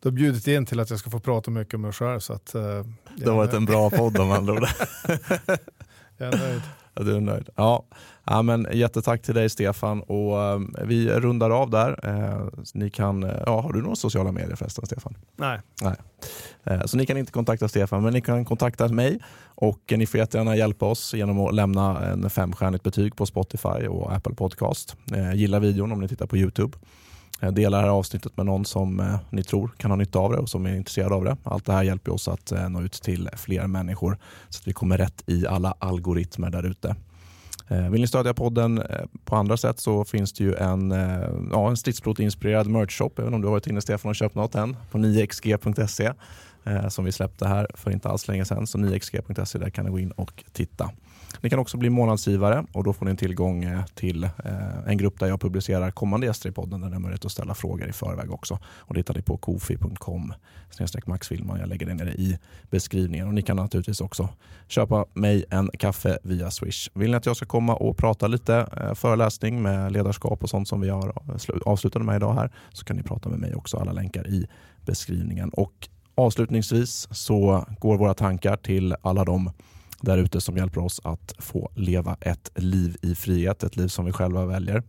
du har bjudit in till att jag ska få prata mycket om mig själv. Så att, eh, det har varit en bra podd om andra. Jag är nöjd. Ja, du är nöjd. Ja. Ja, men jättetack till dig Stefan och um, vi rundar av där. Uh, ni kan, uh, ja, har du några sociala medier förresten Stefan? Nej. Nej. Uh, så ni kan inte kontakta Stefan men ni kan kontakta mig och ni får jättegärna hjälpa oss genom att lämna en femstjärnigt betyg på Spotify och Apple Podcast. gilla videon om ni tittar på Youtube. Dela det här avsnittet med någon som eh, ni tror kan ha nytta av det och som är intresserad av det. Allt det här hjälper oss att eh, nå ut till fler människor så att vi kommer rätt i alla algoritmer där ute. Eh, vill ni stödja podden på andra sätt så finns det ju en, ja, en stridspilot-inspirerad merch-shop. Även om du har varit inne Stefan och köpt något än på 9xg.se som vi släppte här för inte alls länge sedan. Så 9xg.se, där kan ni gå in och titta. Ni kan också bli månadsgivare och då får ni tillgång eh, till eh, en grupp där jag publicerar kommande gäster i podden där ni har möjlighet att ställa frågor i förväg också. Och det hittar ni på kofi.com maxfilman. Jag lägger det nere i beskrivningen. Och ni kan naturligtvis också köpa mig en kaffe via Swish. Vill ni att jag ska komma och prata lite eh, föreläsning med ledarskap och sånt som vi har avslutat med idag här så kan ni prata med mig också. Alla länkar i beskrivningen. Och Avslutningsvis så går våra tankar till alla de där ute som hjälper oss att få leva ett liv i frihet, ett liv som vi själva väljer.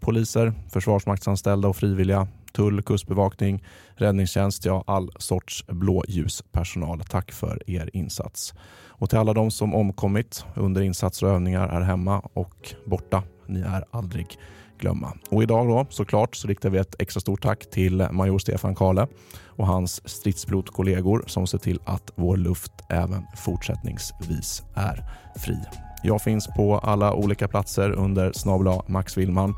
Poliser, försvarsmaktsanställda och frivilliga, tull, kustbevakning, räddningstjänst, ja all sorts blåljuspersonal. Tack för er insats. Och till alla de som omkommit under insatser och övningar här hemma och borta. Ni är aldrig glömma. Och idag då såklart så riktar vi ett extra stort tack till major Stefan Kale och hans stridspilotkollegor som ser till att vår luft även fortsättningsvis är fri. Jag finns på alla olika platser under snabla Max Willman.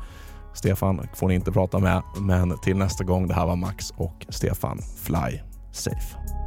Stefan får ni inte prata med, men till nästa gång. Det här var Max och Stefan. Fly safe.